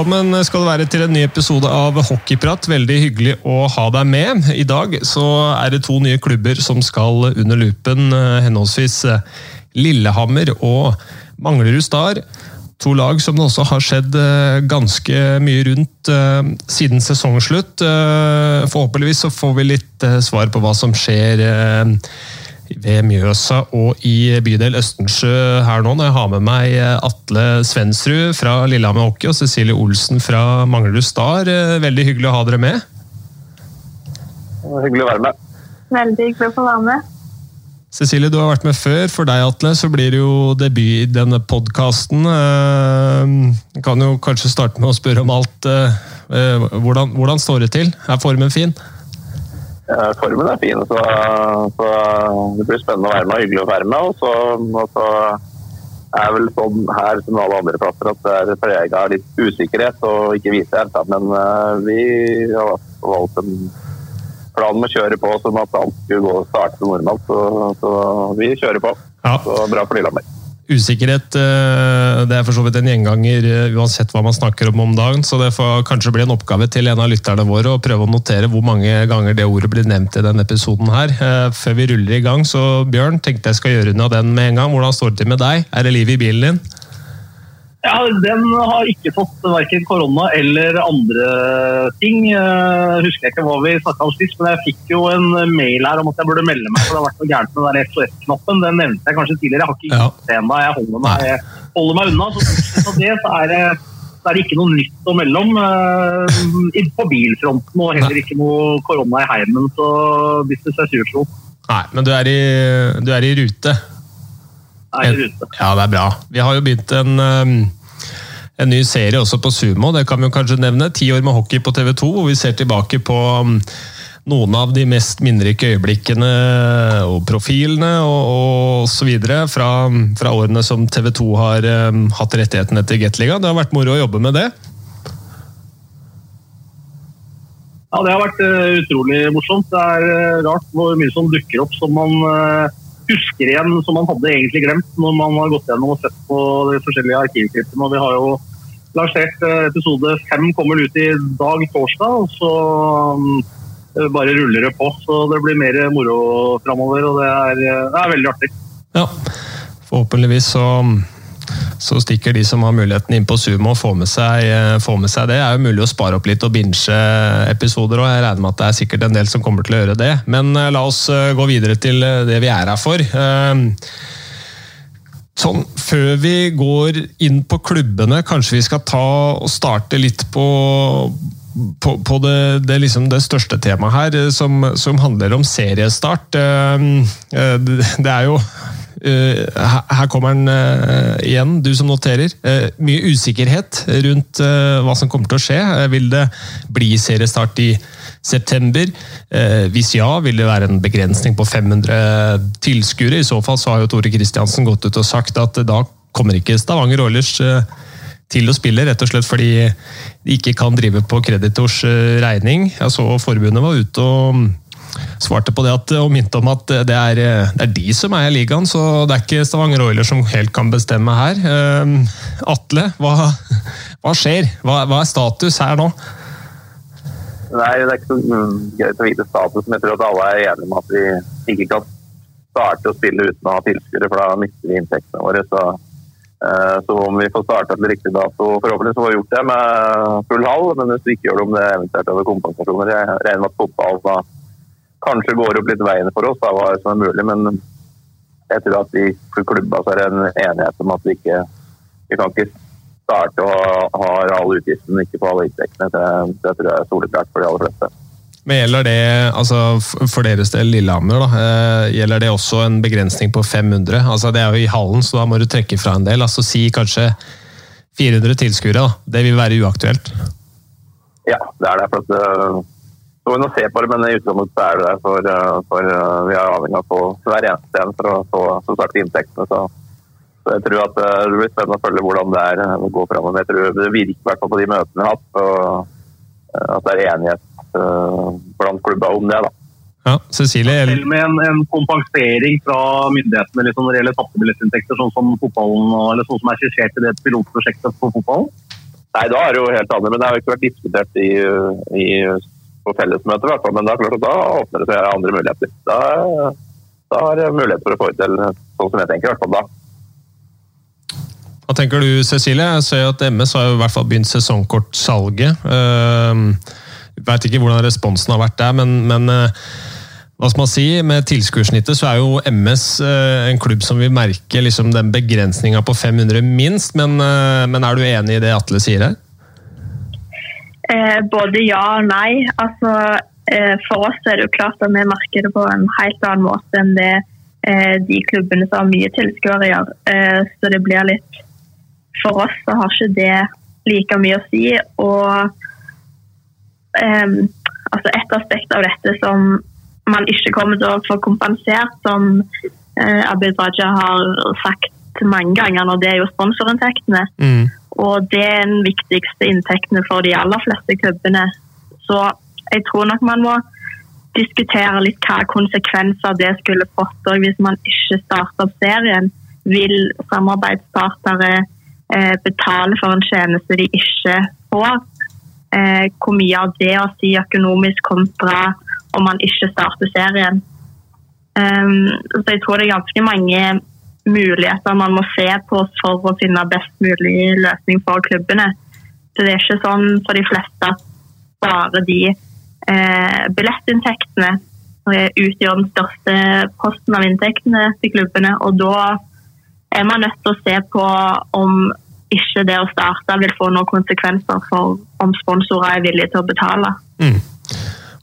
Velkommen skal du være til en ny episode av Hockeyprat. Veldig hyggelig å ha deg med. I dag så er det to nye klubber som skal under lupen, eh, henholdsvis eh, Lillehammer og Manglerud Star. To lag som det også har skjedd eh, ganske mye rundt siden sesongslutt. Forhåpentligvis så får vi litt svar på hva som skjer ved Mjøsa og i bydel Østensjø her nå, når jeg har med meg Atle Svensrud fra Lillehammer Hockey og Cecilie Olsen fra Manglerud Star. Veldig hyggelig å ha dere med. Hyggelig å være med. Veldig hyggelig å få være med. Cecilie, du har vært med før. For deg, Atle, så blir det jo debut i denne podkasten. Jeg kan jo kanskje starte med å spørre om alt. Hvordan, hvordan står det til? Er formen fin? Formen er fin, så, så, det blir spennende å være med og hyggelig å være med. Og så, og så er vel sånn her som alle andre plasser at det er prega av litt usikkerhet og ikke vite helt. Men uh, vi har valgt en plan med å kjøre på som at alt skulle gå og starte normalt. Så, så vi kjører på. Ja. Så bra for Lillehammer. Usikkerhet eh, det er for så vidt en gjenganger eh, uansett hva man snakker om om dagen. Så det får kanskje bli en oppgave til en av lytterne våre å prøve å notere hvor mange ganger det ordet blir nevnt i denne episoden her. Eh, før vi ruller i gang, så Bjørn, tenkte jeg skal gjøre unna den med en gang. Hvordan står det til med deg? Er det liv i bilen din? Ja, Den har ikke fått verken korona eller andre ting. Jeg husker ikke hva vi snakka om sist, men jeg fikk jo en mail her om at jeg burde melde meg, for det har vært noe gærent med den SOS-knappen. Den nevnte jeg kanskje tidligere. Jeg har ikke gitt det ennå. Jeg holder meg, jeg holder meg unna. Så, så det så er det så er det ikke noe nytt å melde om uh, på bilfronten, og heller ikke noe korona i heimen. Så business as usual. Nei, men du er i, du er i rute? i rute. Ja, det er bra. Vi har jo begynt en, um, en ny serie også på Sumo, det kan vi jo kanskje nevne. Ti år med hockey på TV 2, hvor vi ser tilbake på um, noen av de mest minnerike øyeblikkene og profilene og, og videre fra, fra årene som TV 2 har um, hatt rettighetene til Gateliga. Det har vært moro å jobbe med det. Ja, det har vært uh, utrolig morsomt. Det er uh, rart hvor mye som dukker opp som man uh, husker igjen som man hadde egentlig glemt når man har gått gjennom og sett på de forskjellige arkivklippene. Vi har jo lansert eh, episode fem, kommer ut i dag, torsdag. og så um, bare ruller det på. Så det blir mer moro framover, og det er, det er veldig artig. Ja, forhåpentligvis så så stikker de som har muligheten inn på Sumo og får med, seg, eh, får med seg det. Det er jo mulig å spare opp litt og binche episoder, og jeg regner med at det er sikkert en del som kommer til å gjøre det. Men eh, la oss eh, gå videre til det vi er her for. Sånn, Før vi går inn på klubbene, kanskje vi skal ta og starte litt på, på, på det, det, liksom det, største temaet her, som, som handler om seriestart. Det er jo Eh, her kommer den eh, igjen, du som noterer. Eh, mye usikkerhet rundt hva som kommer til å skje. Vil det bli seriestart i september? Hvis ja, vil det være en begrensning på 500 tilskuere? I så fall så har jo Tore Kristiansen gått ut og sagt at da kommer ikke Stavanger Oilers til å spille, rett og slett fordi de ikke kan drive på kreditors regning. Jeg så forbundet var ute og svarte på det at, og minte om at det er, det er, de som eier ligaen, så det er ikke Stavanger Oilers som helt kan bestemme her. Atle, hva, hva skjer? Hva, hva, er status her nå? Nei, Det er ikke så greit å vite status, men jeg tror at alle er enige om at vi ikke kan starte å spille uten å ha tilskuere, for da mister vi inntektene våre. Så, uh, så om vi får starta til riktig dato Forhåpentligvis får vi gjort det med full hall, men hvis vi ikke gjør det om det eventuelt over kompensasjoner Jeg regner med at fotball da kanskje går opp litt veien for oss, da, hva som er mulig. Men jeg tror at vi klubba så er det en enighet om at vi ikke vi kan ikke starte å ha alle utgiftene, ikke på alle inntektene. Det, det tror jeg er soleklart for de aller fleste. Men Gjelder det altså for deres del, Lillehammer, da, eh, gjelder det også en begrensning på 500? Altså Det er jo i hallen, så da må du trekke fra en del. altså Si kanskje 400 tilskuere. Det vil være uaktuelt? Ja, det er det. for at eh, så vi nå se på det, men i utgangspunktet er det der. For, eh, for, vi er avhengig av å få hver eneste en for å få som sagt, inntektene. Så, jeg tror at eh, det blir spennende å følge hvordan det er å gå framover. Jeg tror det virker i hvert fall på de møtene vi har hatt, og, at det er enighet blant klubba om det. da. Ja, Cecilie? Selv med en, en, kompensering fra myndighetene liksom, når det gjelder tapte billettinntekter, sånn som fotballen, eller sånn som er skissert i det pilotprosjektet for fotballen, Nei, da er det jo helt annet, men det har jo ikke vært diskutert i, i, på fellesmøtet. i hvert fall, Men da, klart, da åpner det seg andre muligheter. Da, da er det mulighet for å få til sånn som jeg tenker. i hvert fall da. Hva tenker du, Cecilie? Jeg ser at MS har i hvert fall begynt sesongkortsalget. Uh, vet ikke hvordan responsen har vært der, men, men uh, hva skal man si, med tilskuersnittet så er jo MS uh, en klubb som vil merke liksom, den begrensninga på 500 minst. Men, men, er du enig i det Atle sier her? Eh, både ja og nei. Altså, eh, for oss er det jo klart at vi merker det på en helt annen måte enn det eh, de klubbene som har mye tilskuere gjør. Eh, så det blir litt For oss så har ikke det like mye å si. Og altså et aspekt av dette som man ikke kommer til å få kompensert, som uh, Abid Raja har sagt mange ganger, og det er jo sponsorinntektene. Mm. Og det er den viktigste inntektene for de aller fleste klubbene. Så jeg tror nok man må diskutere litt hva konsekvenser det skulle fått hvis man ikke starter opp serien. Vil samarbeidspartnere eh, betale for en tjeneste de ikke får? Eh, hvor mye av det å si økonomisk kontra om man ikke starter serien? Um, så jeg tror det er ganske mange muligheter man må se på for å finne best mulig løsning for klubbene. Så det er ikke sånn for de fleste at bare de eh, billettinntektene utgjør den største posten av inntektene til klubbene. Og da er man nødt til å se på om ikke det å starte vil få noen konsekvenser for om sponsorer er villige til å betale. Mm.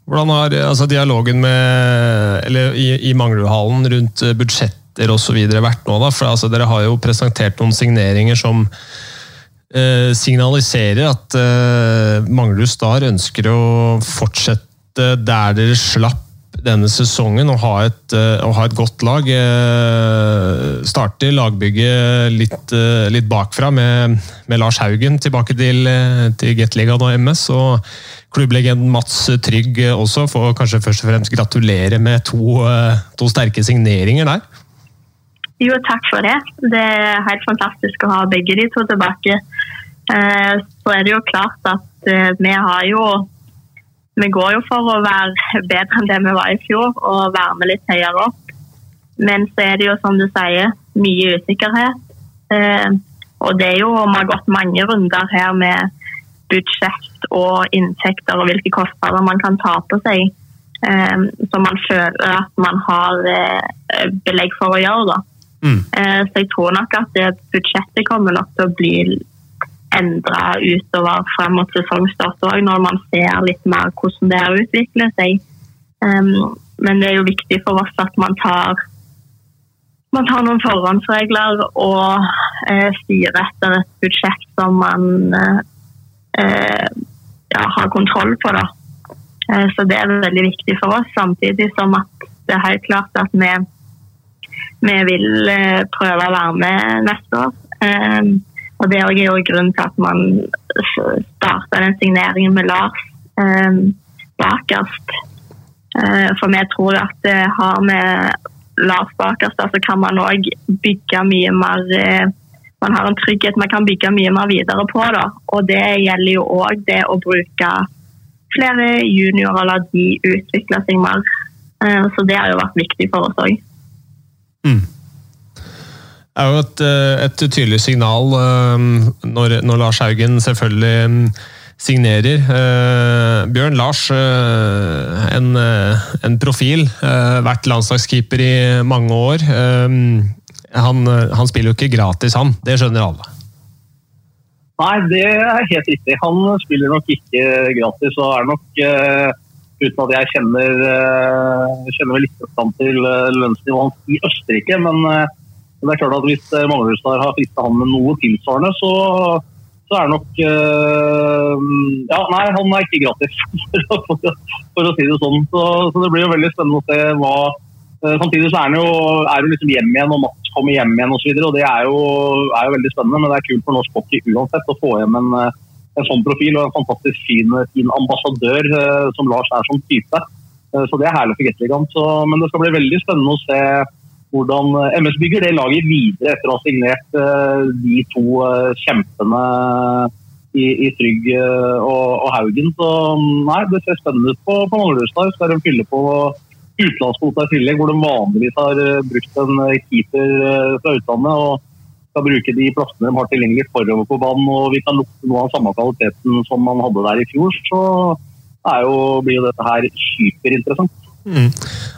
Hvordan har altså, dialogen med, eller i, i Manglerudhallen rundt budsjetter etter osv. vært nå? da? For altså, Dere har jo presentert noen signeringer som eh, signaliserer at eh, Manglerud Star ønsker å fortsette der dere slapp denne sesongen og ha et, uh, ha et godt lag. Uh, starter lagbygget litt, uh, litt bakfra med, med, Lars Haugen tilbake til, til Gateligaen og MS. og Klubblegenden Mats Trygg også får kanskje først og fremst gratulere med to, to sterke signeringer der. Jo, takk for det. Det er helt fantastisk å ha begge de to tilbake. Eh, så er det jo klart at eh, vi har jo Vi går jo for å være bedre enn det vi var i fjor og være med litt høyere opp. Men så er det jo, som du sier, mye usikkerhet. Eh, og det er jo Vi har gått mange runder her med budsjett og inntekter og hvilke kostnader man kan ta på seg. Som man føler at man har belegg for å gjøre. da. Mm. Eh, så jeg tror nok at det budsjettet kommer nok til å bli endra utover frem mot sesongstart òg, når man ser litt mer hvordan det har utviklet seg. men det er jo viktig for oss at man tar, man tar noen forhåndsregler og uh, styrer etter et budsjett som man eh, ja, har kontroll på. Da. så det er veldig viktig for oss, samtidig som at det er helt klart at vi vi vil prøve å være med neste år. Ehm, og Det er jo grunnen til at man starta den signeringen med Lars eh, bakerst. Eh, for vi tror at det har med Lars bakerst, så kan man òg bygge mye mer eh, Man har en trygghet man kan bygge mye mer videre på. Da. Og det gjelder jo òg det å bruke flere juniorer, la de utvikle seg mer. Så det har jo vært viktig for oss òg. Mm. Er jo et, eh, et tydelig signal eh, når, når, Lars Haugen selvfølgelig mm, signerer. Uh, Bjørn Lars, uh, en, en, profil. Uh, vært landslagskeeper i mange år. Han, han, spiller jo ikke gratis, han. Det skjønner alle. Nei, det er helt riktig. Han spiller nok ikke gratis. og er nok uten at jeg kjenner, uh, kjenner litt til uh, lønnsnivået hans i Østerrike. Men uh, det er klart at hvis uh, Manglerudstad har frista han med noe tilsvarende, så, så er nok Ja, nei, han er ikke gratis, for, for, å si det sånn. Så, så, det blir jo veldig spennende å se hva Samtidig så er han jo, er jo liksom hjem igjen, og Mats kommer hjem igjen osv. Det er jo, er jo veldig spennende, men det er kult for norsk hockey uansett å få hjem en en sånn profil og en fantastisk fin, fin ambassadør eh, som Lars er som type. Eh, så det er herlig for Gateligaen. Men det skal bli veldig spennende å se hvordan eh, MS bygger det laget videre etter å ha signert de to kjempene i, i Trygg og, og, Haugen. Så nei, det ser spennende ut på, på Manglerudstad. Skal de fylle på utenlandskvota i tillegg, hvor de vanligvis har brukt en keeper fra utlandet. og skal bruke de plassene de har tilgjengelig forover på banen, og vi kan lukte noe av samme kvaliteten som man hadde der i fjor, så jo, blir jo dette her hyperinteressant. Mm.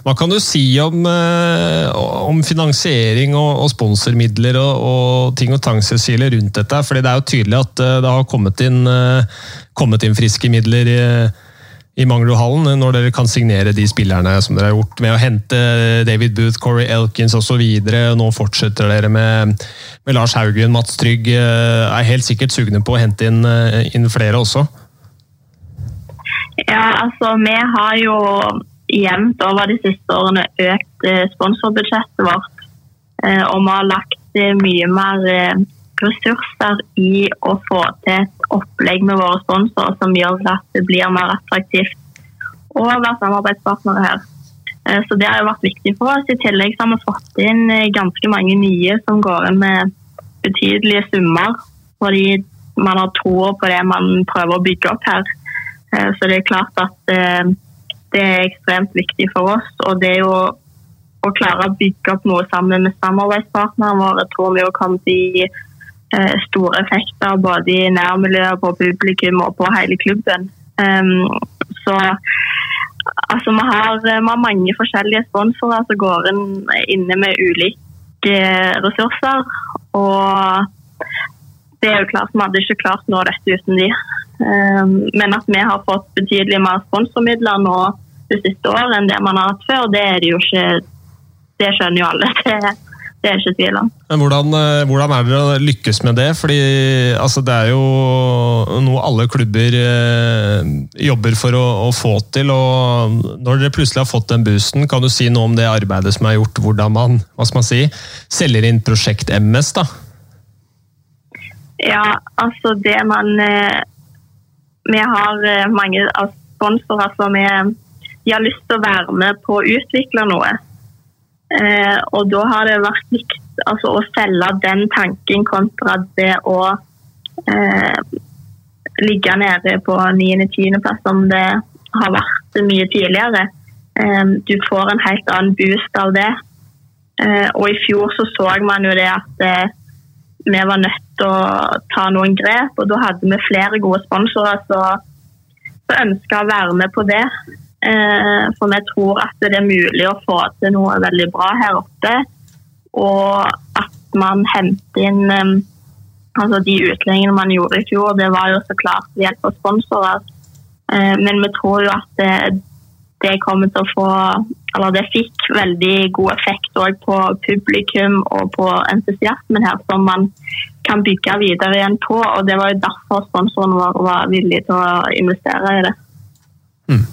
Hva kan du si om, eh, om finansiering og, og sponsormidler og, og, ting og tang Cecilie, rundt dette? Fordi Det er jo tydelig at eh, det har kommet inn, eh, kommet inn friske midler i, i Manglerudhallen, når dere kan signere de spillerne som dere har gjort med å hente David Booth, Corey Elkins osv. Nå fortsetter dere med, med Lars Haugen, Mats Trygg. Er helt sikkert sugne på å hente inn, inn flere også? Ja, altså vi har jo jevnt over de siste årene økt eh, sponsorbudsjettet vårt. Eh, og vi har lagt eh, mye mer ressurser i å få til et opplegg med våre sponsorer som gjør at det blir mer attraktivt å være samarbeidspartnere her. Så det har jo vært viktig for oss. I tillegg har vi fått inn ganske mange nye som går inn med betydelige summer. Fordi man har tro på det man prøver å bygge opp her. Så det er klart at det er ekstremt viktig for oss. Og det er jo å klare å bygge opp noe sammen med samarbeidspartnerne våre, tror vi kommer til å gi eh, store effekter både i nærmiljøet, på publikum og på hele klubben. Ehm, så altså, vi har, vi har mange forskjellige sponsorer som går inn, inne med ulike ressurser. Og det er jo klart vi hadde ikke klart nå dette uten de. Ehm, men at vi har fått betydelig mer sponsormidler nå det siste året enn det man har hatt før, det er det jo ikke Det skjønner jo alle. Det, det er ikke tvil om. Men hvordan, eh, hvordan, er det å lykkes med det? Fordi altså, Det er jo noe alle klubber eh, jobber for å, å, få til. og Når dere plutselig har fått den boosten, kan du si noe om det arbeidet som er gjort? Hvordan man hva skal man si, selger inn Prosjekt MS? da? Ja, altså det man eh, vi har eh, mange sponsorer som er, de har lyst til å være med på å utvikle noe. Eh, og da har det vært viktig altså, å selge den tanken kontra det å eh, ligge nede på 9.-10.-plass som det har vært mye tidligere. Eh, du får en helt annen boost av det. Og i fjor så, så man jo det at vi var nødt å ta noen grep. Og da hadde vi flere gode sponsorer som ønska å være med på det. Eh, for vi tror at det er mulig å få til noe veldig bra her oppe. Og at man henter inn eh, altså de utlendingene man gjorde i fjor, det var jo så klart ved hjelp av sponsorer. Eh, men vi tror jo at det, kommer til å få eller det fikk veldig god effekt på publikum og på entusiasmen her, som man kan bygge videre igjen på. og Det var jo derfor sponsoren vår var villig til å investere i det. Mm.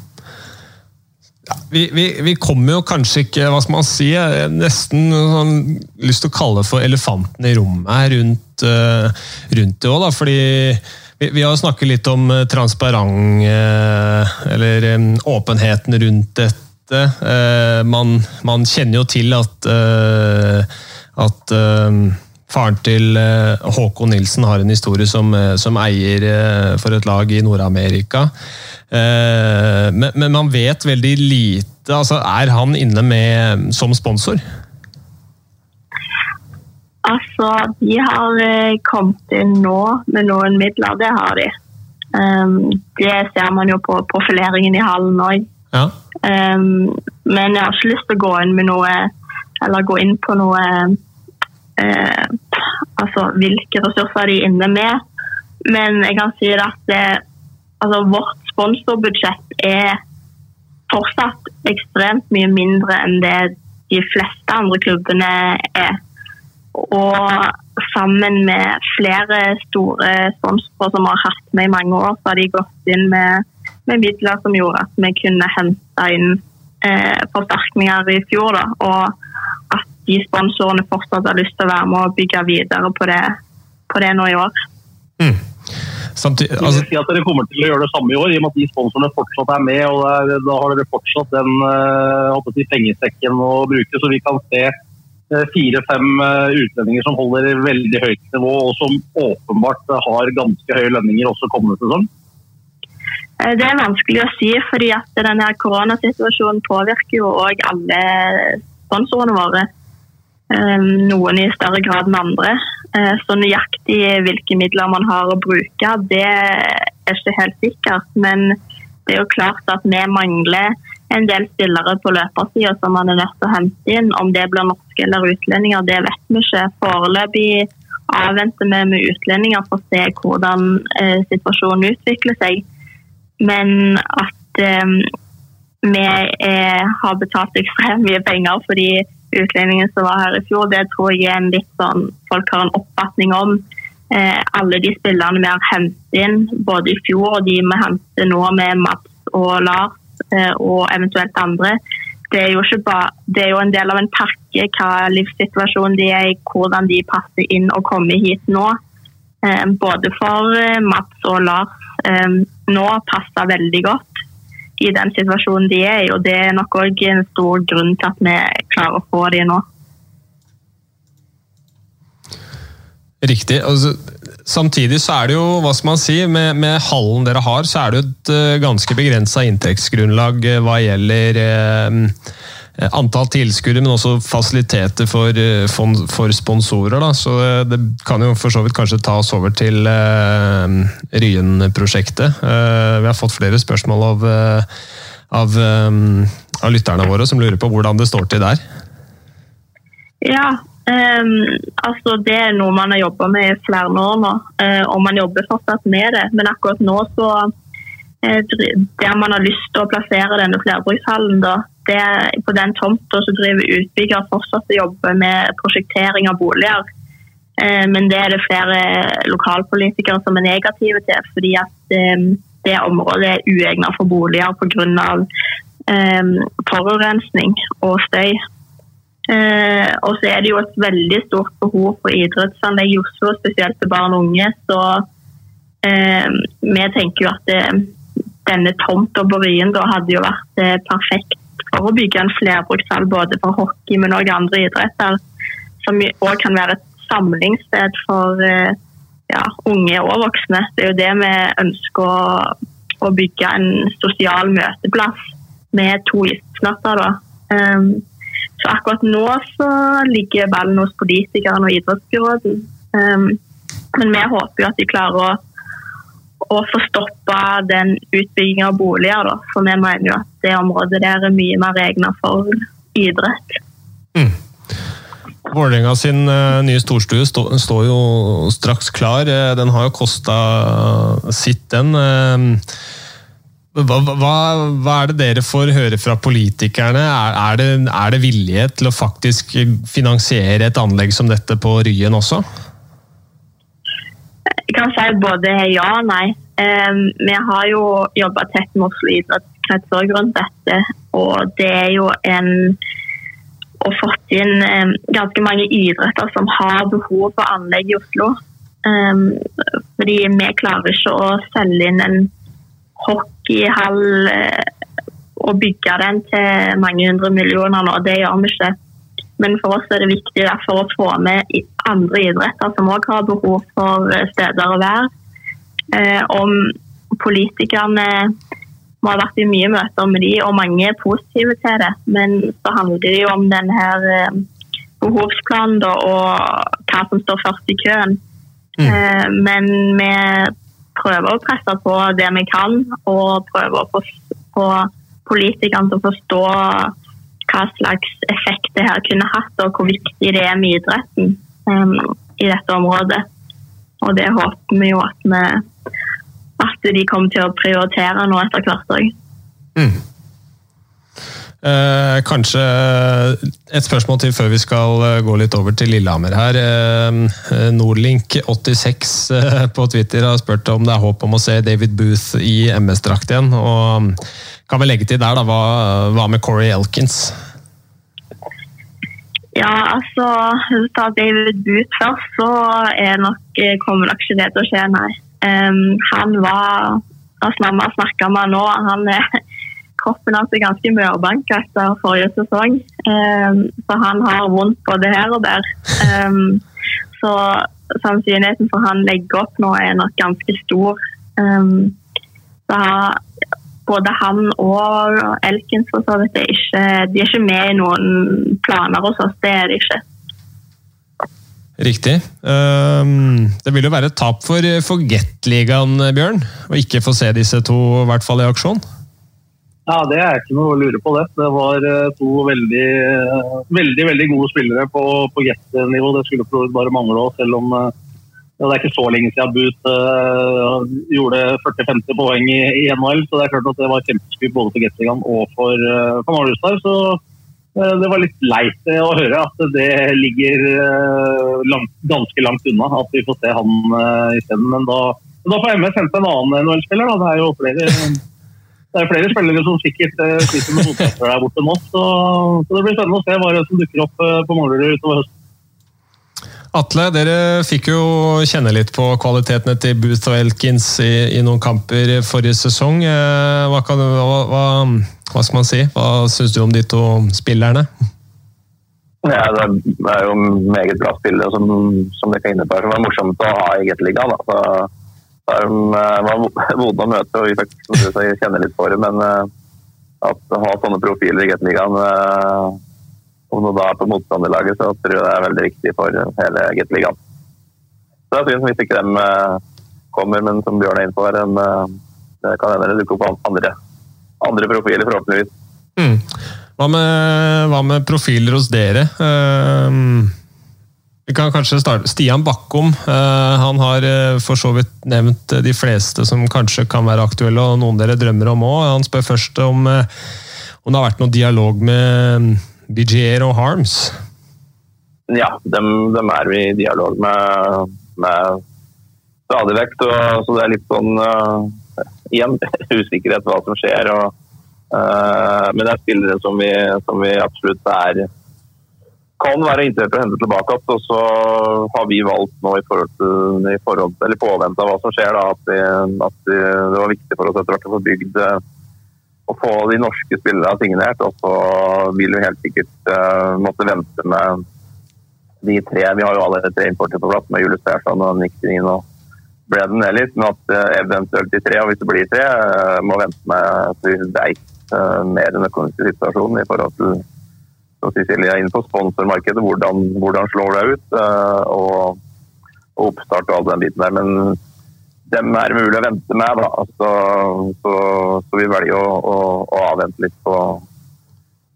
Ja, vi, vi, vi, kommer jo kanskje ikke hva skal man si, nesten sånn, lyst til å kalle for elefanten i rommet her rundt, uh, rundt det òg. Fordi vi, vi, har snakket litt om uh, transparent, uh, eller um, åpenheten rundt dette. Eh, man, man, kjenner jo til at, eh, at eh, faren til Håkon Nilsen har en historie som, som eier for et lag i Nord-Amerika. Men, men, man vet veldig lite. Altså, er han inne med som sponsor? Altså, de har kommet inn nå med noen midler, det har de. Det ser man jo på profileringen i hallen òg. Ja. Um, men jeg har ikke lyst til å gå inn med noe Eller gå inn på noe uh, Altså hvilke ressurser de er inne med. Men jeg kan si at det, altså, vårt sponsorbudsjett er fortsatt ekstremt mye mindre enn det de fleste andre klubbene er. Og sammen med flere store sponsorer som har hatt med i mange år, så har de gått inn med med midler som gjorde at vi kunne hente inn eh, forsterkninger i fjor. Da, og at de sponsorene fortsatt har lyst til å være med og bygge videre på det, på det nå i år. Mm. Samtidig, altså... si at Dere kommer til å gjøre det samme i år, i og med at de sponsorene fortsatt er med. og Da har dere fortsatt den øh, pengesekken å bruke, så vi kan se fire-fem utlendinger som holder veldig høyt nivå, og som åpenbart har ganske høye lønninger også kommende sesong? Det er vanskelig å si, fordi at denne koronasituasjonen påvirker jo òg alle sponsorene våre. Noen i større grad enn andre. Så nøyaktig hvilke midler man har å bruke, det er ikke helt sikkert. Men det er jo klart at vi mangler en del spillere på løpersida som man er nødt til å hente inn. Om det blir norske eller utlendinger, det vet vi ikke. Foreløpig avventer vi med utlendinger for å se hvordan eh, situasjonen utvikler seg. Men at eh, vi eh, har betalt ekstremt mye penger for de utlendingene som var her i fjor, det tror jeg er en litt sånn folk har en oppfatning om. Eh, alle de spillerne vi har hentet inn, både i fjor og de vi henter nå med Mats og Lars og eventuelt andre, det er, bare, det er jo en del av en pakke hva livssituasjonen de er i, hvordan de passer inn og kommer hit nå. Eh, både for Mats og Lars nå passer veldig godt i den situasjonen de er i, og det er nok òg en stor grunn til at vi klarer å få de nå. Riktig. Altså, samtidig så er det jo, hva skal man si, med, med hallen dere har, så er det jo et uh, ganske begrensa inntektsgrunnlag uh, hva gjelder uh, antall tilskuere, men også fasiliteter for, for, sponsorer. Da. Så det kan jo for så vidt kanskje ta oss over til Ryen-prosjektet. vi har fått flere spørsmål av, av, av lytterne våre som lurer på hvordan det står til der. Ja, Um, altså Det er noe man har jobba med i flere år nå, uh, og man jobber fortsatt med det. Men akkurat nå så uh, Der man har lyst til å plassere denne flerbrukshallen, da, det, på den tomta så driver utbygger fortsatt og jobber med prosjektering av boliger. Uh, men det er det flere lokalpolitikere som er negative til, fordi at um, det området er uegnet for boliger pga. Um, forurensning og støy. Eh, og så er det jo et veldig stort behov for idrettsanlegg i Oslo, spesielt til barn og unge. Så eh, vi tenker jo at det, denne tomta på Ryen da hadde jo vært eh, perfekt for å bygge en flerbrukshall både for hockey, men òg andre idretter. Som òg kan være et samlingssted for eh, ja, unge og voksne. Det er jo det vi ønsker å, å bygge en sosial møteplass med to isflater. da. Um, så akkurat nå så ligger ballen hos politikerne og idrettsbyråden. Um, men vi håper jo at de klarer å, å få stoppa den utbyggingen av boliger. Da. For vi mener jo at det området der er mye mer egnet for idrett. Mm. Vålerenga sin uh, nye storstue stå, står jo straks klar. Uh, den har jo kosta sitt, den. Hva, hva, hva, er det dere får høre fra politikerne? Er, er, det, er, det, vilje til å faktisk finansiere et anlegg som dette på Ryen også? Jeg kan si både ja og nei. Um, vi har jo jobba tett med Oslo idrettskrets rundt dette. Og det er jo en og fått inn um, ganske mange idretter som har behov for anlegg i Oslo. Um, fordi vi klarer ikke å selge inn en hockeyhall og å bygge den til mange hundre millioner nå. Det gjør vi ikke. Men for oss er det viktig derfor å få med andre idretter som òg har behov for eh, steder å være. Eh, om politikerne Vi har vært i mye møter med de, og mange er positive til det. Men så handler det jo om denne behovsplanen og hva som står først i køen. Mm. Men vi prøver å presse på det vi kan, og prøver å få politikerne til å forstå hva slags effekt det her kunne hatt, og hvor viktig det er med idretten um, i dette området. Og det håper vi jo at, vi, at de kommer til å prioritere nå etter hvert òg. Mm. Eh, kanskje et spørsmål til før vi skal eh, gå litt over til Lillehammer her. Eh, Nordlink86 eh, på Twitter har spurt om det er håp om å se David Booth i MS-drakt igjen. og Kan vi legge til der, da, hva, hva med Corey Elkins? Ja, altså Ta David Booth først, så er nok, kommer nok ikke det til å skje, nei. Um, han var altså, har snakka med han nå. Han er kroppen hans er ganske mørbanka etter forrige sesong. Um, så han har vondt både her og der. Um, så sannsynligheten for han legger opp nå er nok ganske stor. Um, så både han og Elkins for så vidt er ikke, de er ikke med i noen planer hos oss. Det er de ikke. Riktig. Det vil jo være et tap for, Forget-ligaen, Bjørn, å ikke få se disse to i hvert fall i aksjon? Ja, Det er ikke noe å lure på. Det Det var eh, to veldig veldig, veldig gode spillere på, på Get-nivå. Det skulle bare mangle òg, selv om ja, det er ikke så lenge siden Boot uh, gjorde 40-50 poeng i, i, NHL. Så det er klart at det var kjempeskudd både for Get-ligaen og for, uh, for Marustar. Så uh, det var litt leit å høre at det ligger langt, ganske langt unna at vi får se han uh, isteden. Men da, da får MS hente en annen NHL-spiller. Det er jo flere det er flere spillere som sikkert uh, sliter med fotballspillere der borte nå. Så, så, det blir spennende å se hva som dukker opp uh, på Manglerud utover høsten. Atle, dere fikk jo kjenne litt på kvalitetene til Booth og Elkins i, i noen kamper forrige sesong. Uh, hva, kan, hva, hva, hva, skal man si? Hva syns du om de to spillerne? Ja, det er jo meget bra spillere som, som dere er inne på. Det var morsomt å ha i Gateligaen. De eh, var vonde å møte, og vi fikk kjenne litt for det. Men eh, at å ha sånne profiler i Gateligaen, eh, om det da er på motstanderlaget, så tror jeg det er veldig viktig for hele Gateligaen. Så jeg synd hvis ikke de kommer, men som Bjørn er inne på, det kan hende det dukker opp andre, andre profiler, forhåpentligvis. Mm. Hva, med, hva, med, profiler hos dere? Uh, vi kan kanskje starte. Stian Bakkom uh, han har uh, for så vidt nevnt de fleste som kanskje kan være aktuelle, og noen dere drømmer om òg. Han spør først om, uh, om det har vært noen dialog med BGR og Harms? Ja, dem, dem, er vi i dialog med, med stadig vekk. Så, det er litt sånn igjen usikkerhet hva som skjer. Og, men det er spillere som vi, som vi absolutt er kan være interessert i å hente tilbake igjen. Og så har vi valgt nå i forhold til, i forhold eller påvente av hva som skjer, da, at, vi, at vi, det var viktig for oss etter hvert å få bygd å eh, få de norske spillerne signert. Og så vil vi helt sikkert uh, måtte vente med de tre. Vi har jo allerede tre importer på plass med Julius Persson og Nick Dinin og Braden Ellis. Men at uh, eventuelt de tre, og hvis det blir tre, må vente med at vi veit mer den økonomiske situasjonen i forhold til Silje inn på sponsormarkedet. Hvordan, hvordan slår det ut? Eh, og, og oppstart og all den biten der. Men dem er mulig å vente med. Da. Så, så, så, vi velger å, å, å avvente litt på,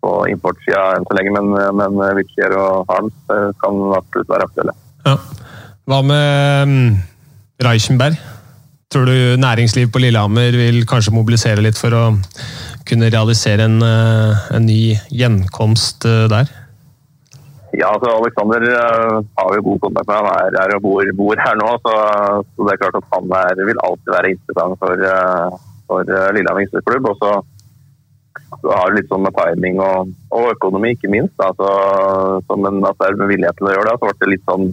på importsida enn så lenge. Men, men Witcher og Harms eh, kan absolutt være aktuelle. Ja. Hva med um, Reichenberg? Tror du næringsliv på Lillehammer vil kanskje mobilisere litt for å kunne realisere en, eh, en ny gjenkomst eh, der? Ja, altså Alexander uh, har jo god kontakt med han er her og bor, bor her nå. Så, så, det er klart at han er, vil alltid være interessant for, for Lillehammer idrettsklubb. Og så, så har du litt sånn med timing og, og økonomi, ikke minst. Da, så, så, men at det er med vilje til å gjøre det, så ble det litt sånn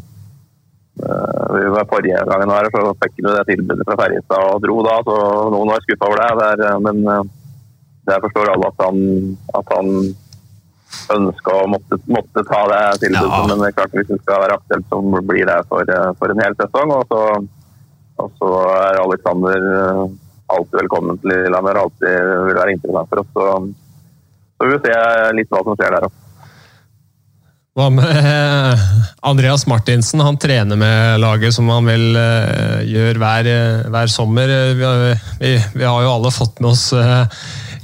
uh, Forrige gangen her så fikk du det tilbudet fra Ferjestad og dro da, så noen var skuffa over det. Der, men jeg forstår alle at han, at han ønska å måtte, måtte, ta det tilbudet, ja. men det er klart hvis det skal være aktuelt, så blir det for, for en hel sesong. Og så, og så, er Alexander eh, alltid velkommen til Lillehammer, alltid vil være interessant for oss. Så, så vi vil se litt hva som skjer der òg. Hva med Andreas Martinsen? Han trener med laget som han vel gjøre gjør hver, hver sommer. Vi, vi, vi, har jo alle fått med oss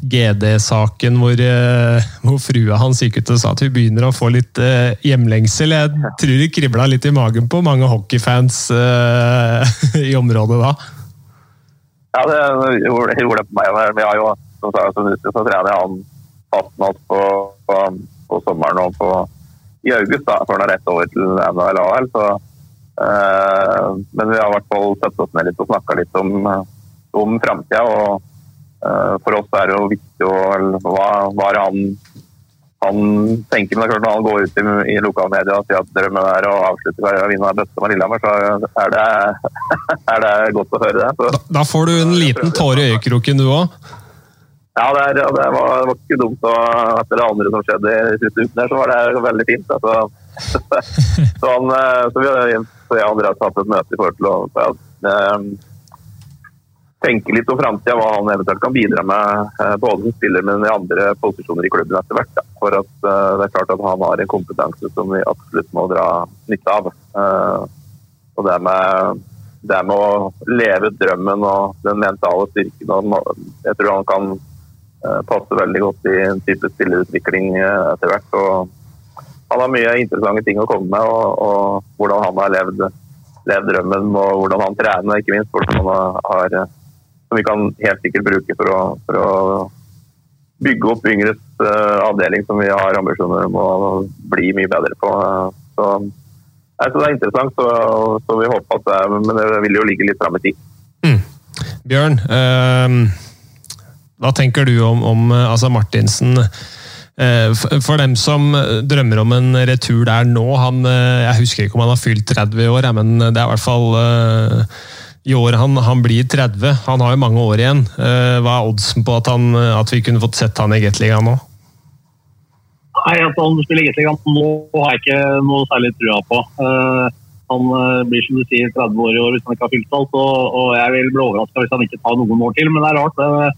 GD-saken hvor, eh, hvor, frua hans gikk ut og sa at hun begynner å få litt uh, hjemlengsel. Jeg tror det kribla litt i magen på mange hockeyfans uh, i området da. Ja, det gjorde, det på meg. Vi har jo, som sagt, så trener han fast med på, på, på, sommeren og på, i august, da, før han er rett over til NHL. AL, så, uh, men vi har i hvert fall satt oss ned litt og snakka litt om, om framtida. Eh, for oss er det jo viktig å hva, hva er han, han tenker. Men det er klart når han går ut i, i lokalmedia og sier at drømmen er å avslutte karrieren og vinne bøtta med Lillehammer, så er det, er det, godt å høre det. Så. Da, da får du en liten tåre i øyekroken du òg? Ja, det, er, det, var, det, var, ikke dumt. Og etter det andre som skjedde i siste uken, så var det veldig fint. Altså. så, han, eh, så, vi, så jeg og Andreas hatt et møte i forhold til å tenke litt om framtida, hva han eventuelt kan bidra med. Uh, både som spiller, men i andre posisjoner i klubben etter hvert. For at uh, det er klart at han har en kompetanse som vi absolutt må dra nytte av. Uh, og det med det med å leve drømmen og den mentale styrken. Jeg tror han kan passe veldig godt i en type spillerutvikling eh, etter hvert. og Han har mye interessante ting å komme med, og, og hvordan han har levd, levd, drømmen og hvordan han trener, ikke minst. Hvordan han har, som vi kan helt sikkert bruke for å, for å bygge opp Yngres uh, avdeling, som vi har ambisjoner om å bli mye bedre på. Så, så det er interessant, så, så vi håper at det, er, men det vil jo ligge litt fram i tid. Mm. Bjørn, uh hva tenker du om, om eh, altså Martinsen? Eh, for dem som drømmer om en retur der nå han, eh, Jeg husker ikke om han har fylt 30 år, men det er i hvert fall i år han, han blir 30. Han har jo mange år igjen. Hva er oddsen på at, han, at vi kunne fått sett han i Gateligaen nå? Nei, At han spiller Gateligaen nå har jeg ikke noe særlig trua på. Han blir som du sier 30 år i år hvis han ikke har fylt alt, og, og jeg vil bli overraska hvis han ikke tar noen år til. Men det er rart. det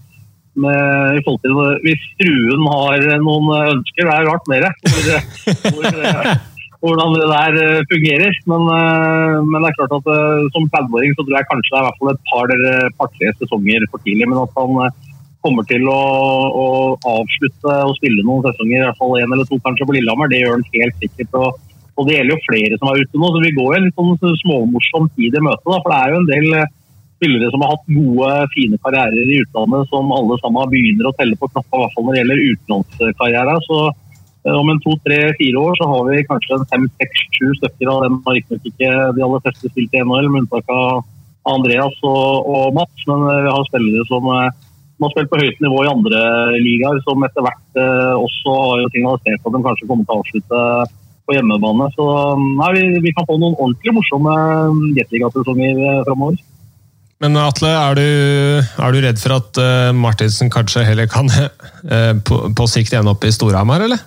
med, i forhold til Hvis fruen har noen ønsker, det er rart mer hvor, hvor, hvordan det der eh, fungerer. Men, eh, men, det er klart at eh, som 30-åring så tror jeg kanskje det er i hvert fall et par-tre par, sesonger for tidlig. Men at han kommer til å, å, avslutte å spille noen sesonger, i hvert fall én eller to kanskje på Lillehammer, det gjør han helt sikkert. Og, og det gjelder jo flere som er ute nå, så vi går jo en sånn småmorsom tid i møte. Da, for det er jo en del spillere som har hatt gode, fine karrierer i utlandet, som alle sammen begynner å telle på knappa, i hvert fall når det gjelder utenlandskarriere. Så om en to, tre, fire år så har vi kanskje fem, seks, sju stykker av dem riktignok ikke de aller fleste spilt i NHL, med unntak av Andreas og, og, Mats. Men eh, vi har spillere som, eh, som, har spilt på høyt nivå i andre ligaer, som etter hvert eh, også har jo signalisert at de kanskje kommer til å avslutte på hjemmebane. Så nei, vi, vi kan få noen ordentlig morsomme jetligasesonger framover. Men Atle, er du, er du, redd for at Martinsen kanskje heller kan på, på, sikt ende opp i Storhamar, eller?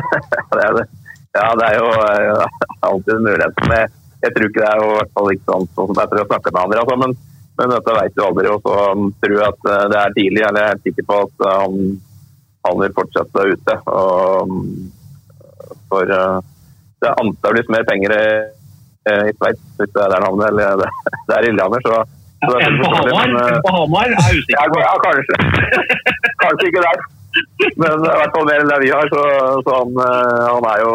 det er det. Ja, det er jo uh, alltid en mulighet. Men jeg, jeg, tror ikke det er jo, i hvert fall ikke sånn, sånn som jeg å ha snakket med andre. Altså, men, men, dette vet du aldri. Og så um, tror jeg at det er tidlig. Eller jeg er helt sikker på at han, han vil fortsette ute. Og, um, for det er antakeligvis mer penger i Eh, i Sveits, hvis det er der navnet, eller det, det er Lillehammer. Så, enn en på Hamar, men, på Hamar er usikker. Ja, kanskje. kanskje ikke der. Men i hvert fall mer enn det vi har. Så, så han, eh, han, er jo,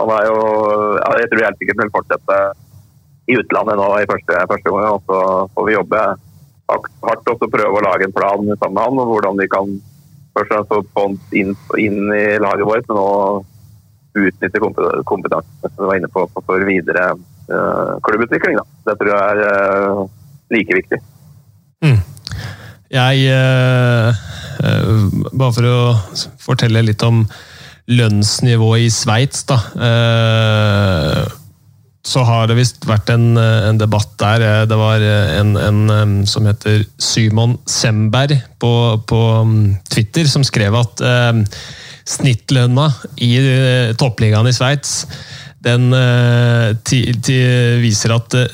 han er jo Jeg tror helt sikkert vil fortsette i utlandet nå i første, første gang. Og så får vi jobbe hardt og prøve å lage en plan sammen med han og hvordan vi kan først og fremst få inn, inn i laget vårt, men òg utnytte kompetansen som du var inne på, for videre uh, klubbutvikling. Da. Det tror jeg er uh, like viktig. Mm. Jeg uh, Bare for å fortelle litt om lønnsnivået i Sveits, da. så har det visst vært en, en, debatt der. Det var en, en som heter Symon Semberg på, på um, Twitter, som skrev at snittlønna i eh, toppligaen i Sveits, den eh, viser at eh,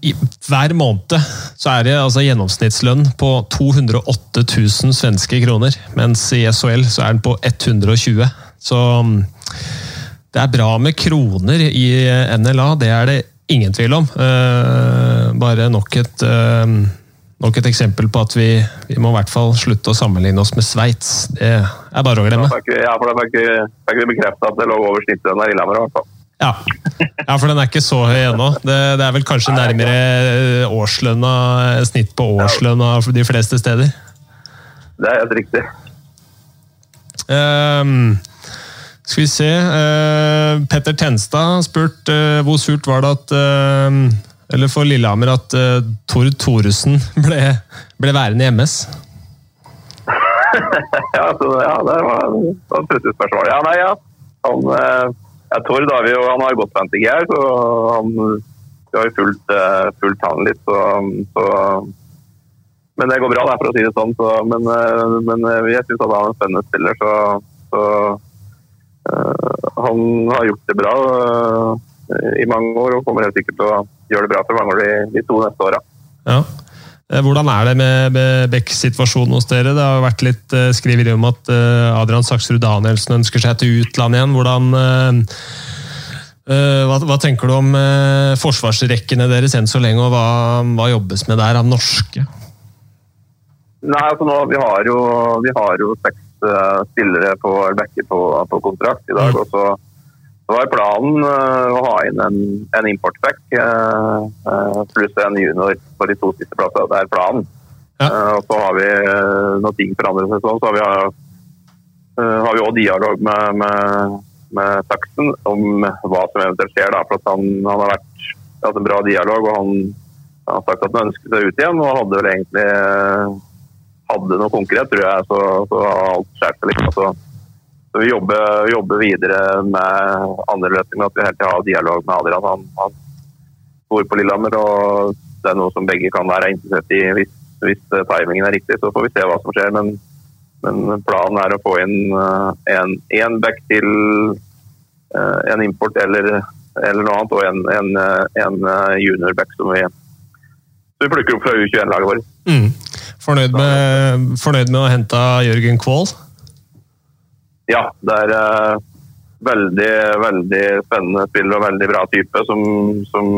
i, hver måned så er det altså gjennomsnittslønn på 208 000 svenske kroner. Mens i SHL så er den på 120. Så mm, det er bra med kroner i NLA, det er det ingen tvil om. bare nok et nok et eksempel på at vi, vi, må i hvert fall slutte å sammenligne oss med Sveits. Det er bare å glemme. Ja, for da fikk vi bekrefta at det lå over snittet i Lillehammer. i hvert fall. Ja. ja, for den er ikke så høy ennå. Det, det, er vel kanskje nærmere årslønna, snitt på årslønna de fleste steder. Det er helt riktig. Um, skal vi se uh, Petter Tenstad har spurt uh, hvor surt var det at uh, eller for Lillehammer at Tord Thoresen ble, ble værende i MS? ja, så, ja, det var, et pussig spørsmål. Ja, nei, ja. Han, ja, Tord har vi jo, han har på NTG her, så han, har jo fulgt, uh, fulgt han litt. Så, så, men det går bra, der, for å si det sånn. Så, men, men, jeg syns han er en spennende spiller, så, uh, han har gjort det bra i mange år og kommer helt sikkert til å gjøre det bra for mange år de, de to neste åra. Ja. Hvordan er det med, Beck-situasjonen hos dere? Det har vært litt uh, skriveri om at Adrian Saksrud Danielsen ønsker seg til utlandet igjen. Hvordan Eh, hva, hva, tenker du om eh, forsvarsrekkene deres enn så lenge, og hva, hva jobbes med der av norske? Nei, altså nå, Vi har jo, vi har jo seks uh, spillere på backer på, på, kontrakt i dag. Mm. og så, så var planen uh, å ha inn en, en importback uh, pluss en junior på de to siste plassene. Det er planen. Ja. og så har vi noe ting forandrer seg sånn, Så har vi har vi også dialog med, med med Saksen om hva som eventuelt skjer. Da, for han, han, har vært, hatt en bra dialog og han, han, har sagt at han ønsket seg ut igjen. og hadde vel egentlig hadde noe konkret, tror jeg, så, så alt skjer seg litt. Altså. Så vi jobber, videre med andre løsninger. At vi helt til har dialog med Adrian. Han, han bor på Lillehammer, og det er noe som begge kan være interessert i. Hvis, hvis timingen er riktig, så får vi se hva som skjer. Men men planen er å få inn én en back til eh, en import eller, eller noe annet, og en, en, eh, en juniorback som vi, vi plukker opp fra U21-laget vårt. Mm. Fornøyd, med, fornøyd med å hente Jørgen Kvål? Ja, det er uh, veldig, veldig spennende spiller og veldig bra type som, som,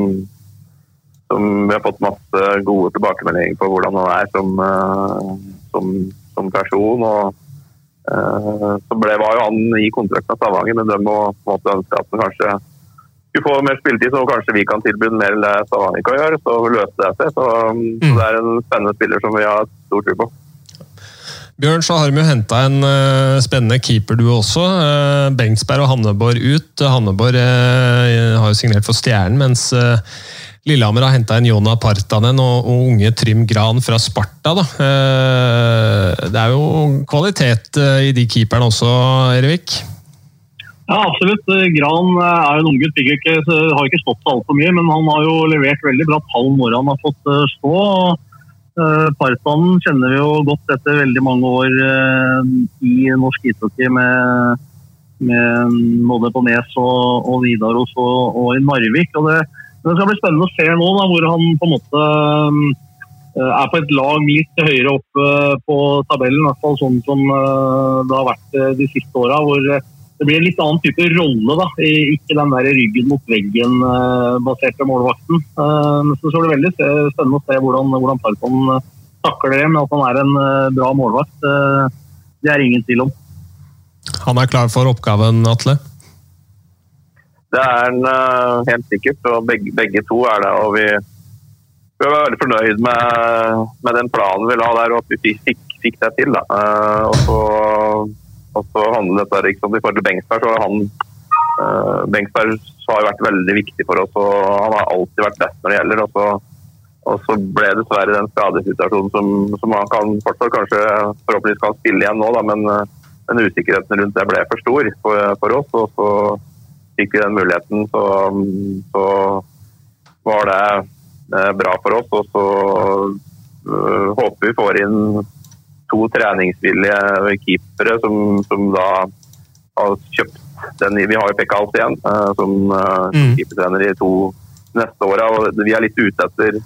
som, vi har fått masse gode tilbakemeldinger på hvordan han er som, uh, som som person. og uh, så ble, var jo han i kontrakten av Stavanger, men de må måtte ønske at han kanskje skulle få mer spilletid, så kanskje vi kan tilby mer enn det Stavanger kan gjøre. Så løste det seg. Så, mm. så, det er en spennende spiller som vi har stor tro på. Bjørn, så har vi jo henta en uh, spennende keeper du også. Uh, Bengtsberg og Hanneborg ut. Hanneborg uh, har jo signert for Stjernen, mens Lillehammer har henta en Jona Partanen og, og, unge Trym Gran fra Sparta. Da. Det er jo kvalitet i de keeperne også, Erevik? Ja, absolutt. Gran er en unggutt. Har ikke stått seg altfor mye, men han har jo levert veldig bra tall når han har fått stå. stå. Partanen kjenner vi jo godt etter veldig mange år i norsk ishockey med, med både på Nes og, og Nidaros og, og, i Narvik. og det det skal bli spennende å se nå da, hvor han på en måte eh, er på et lag litt høyere oppe på tabellen, i hvert fall sånn som eh, det har vært eh, de siste åra. Hvor det blir en litt annen type rolle. da, Ikke den der ryggen mot veggen-baserte målvakten. Så det blir veldig spennende å se hvordan, hvordan Parkon takler det, men at han er en bra målvakt, det er ingen tvil om. Han er klar for oppgaven, Atle? Det er han helt sikkert, og begge, begge, to er det. og vi, vi er veldig fornøyd med, med, den planen vi la der, og at vi fikk, fikk det til. Da. Og, så, og så handler dette liksom, I forhold til Bengtsberg, så har han uh, Bengsberg har vært veldig viktig for oss. og Han har alltid vært best når det gjelder. og så, og så ble dessverre den skadesituasjonen som, som han kan fortsatt kanskje forhåpentligvis kan spille igjen nå, da, men, men usikkerheten rundt det ble for stor for, for oss. og så fikk vi den muligheten, så, så var det eh, bra for oss. Og så uh, håper vi får inn to treningsvillige keepere som, som da har kjøpt den. Vi har jo Pekka Alt igjen uh, som uh, mm. keepertrener i to neste åra. Vi er litt ute etter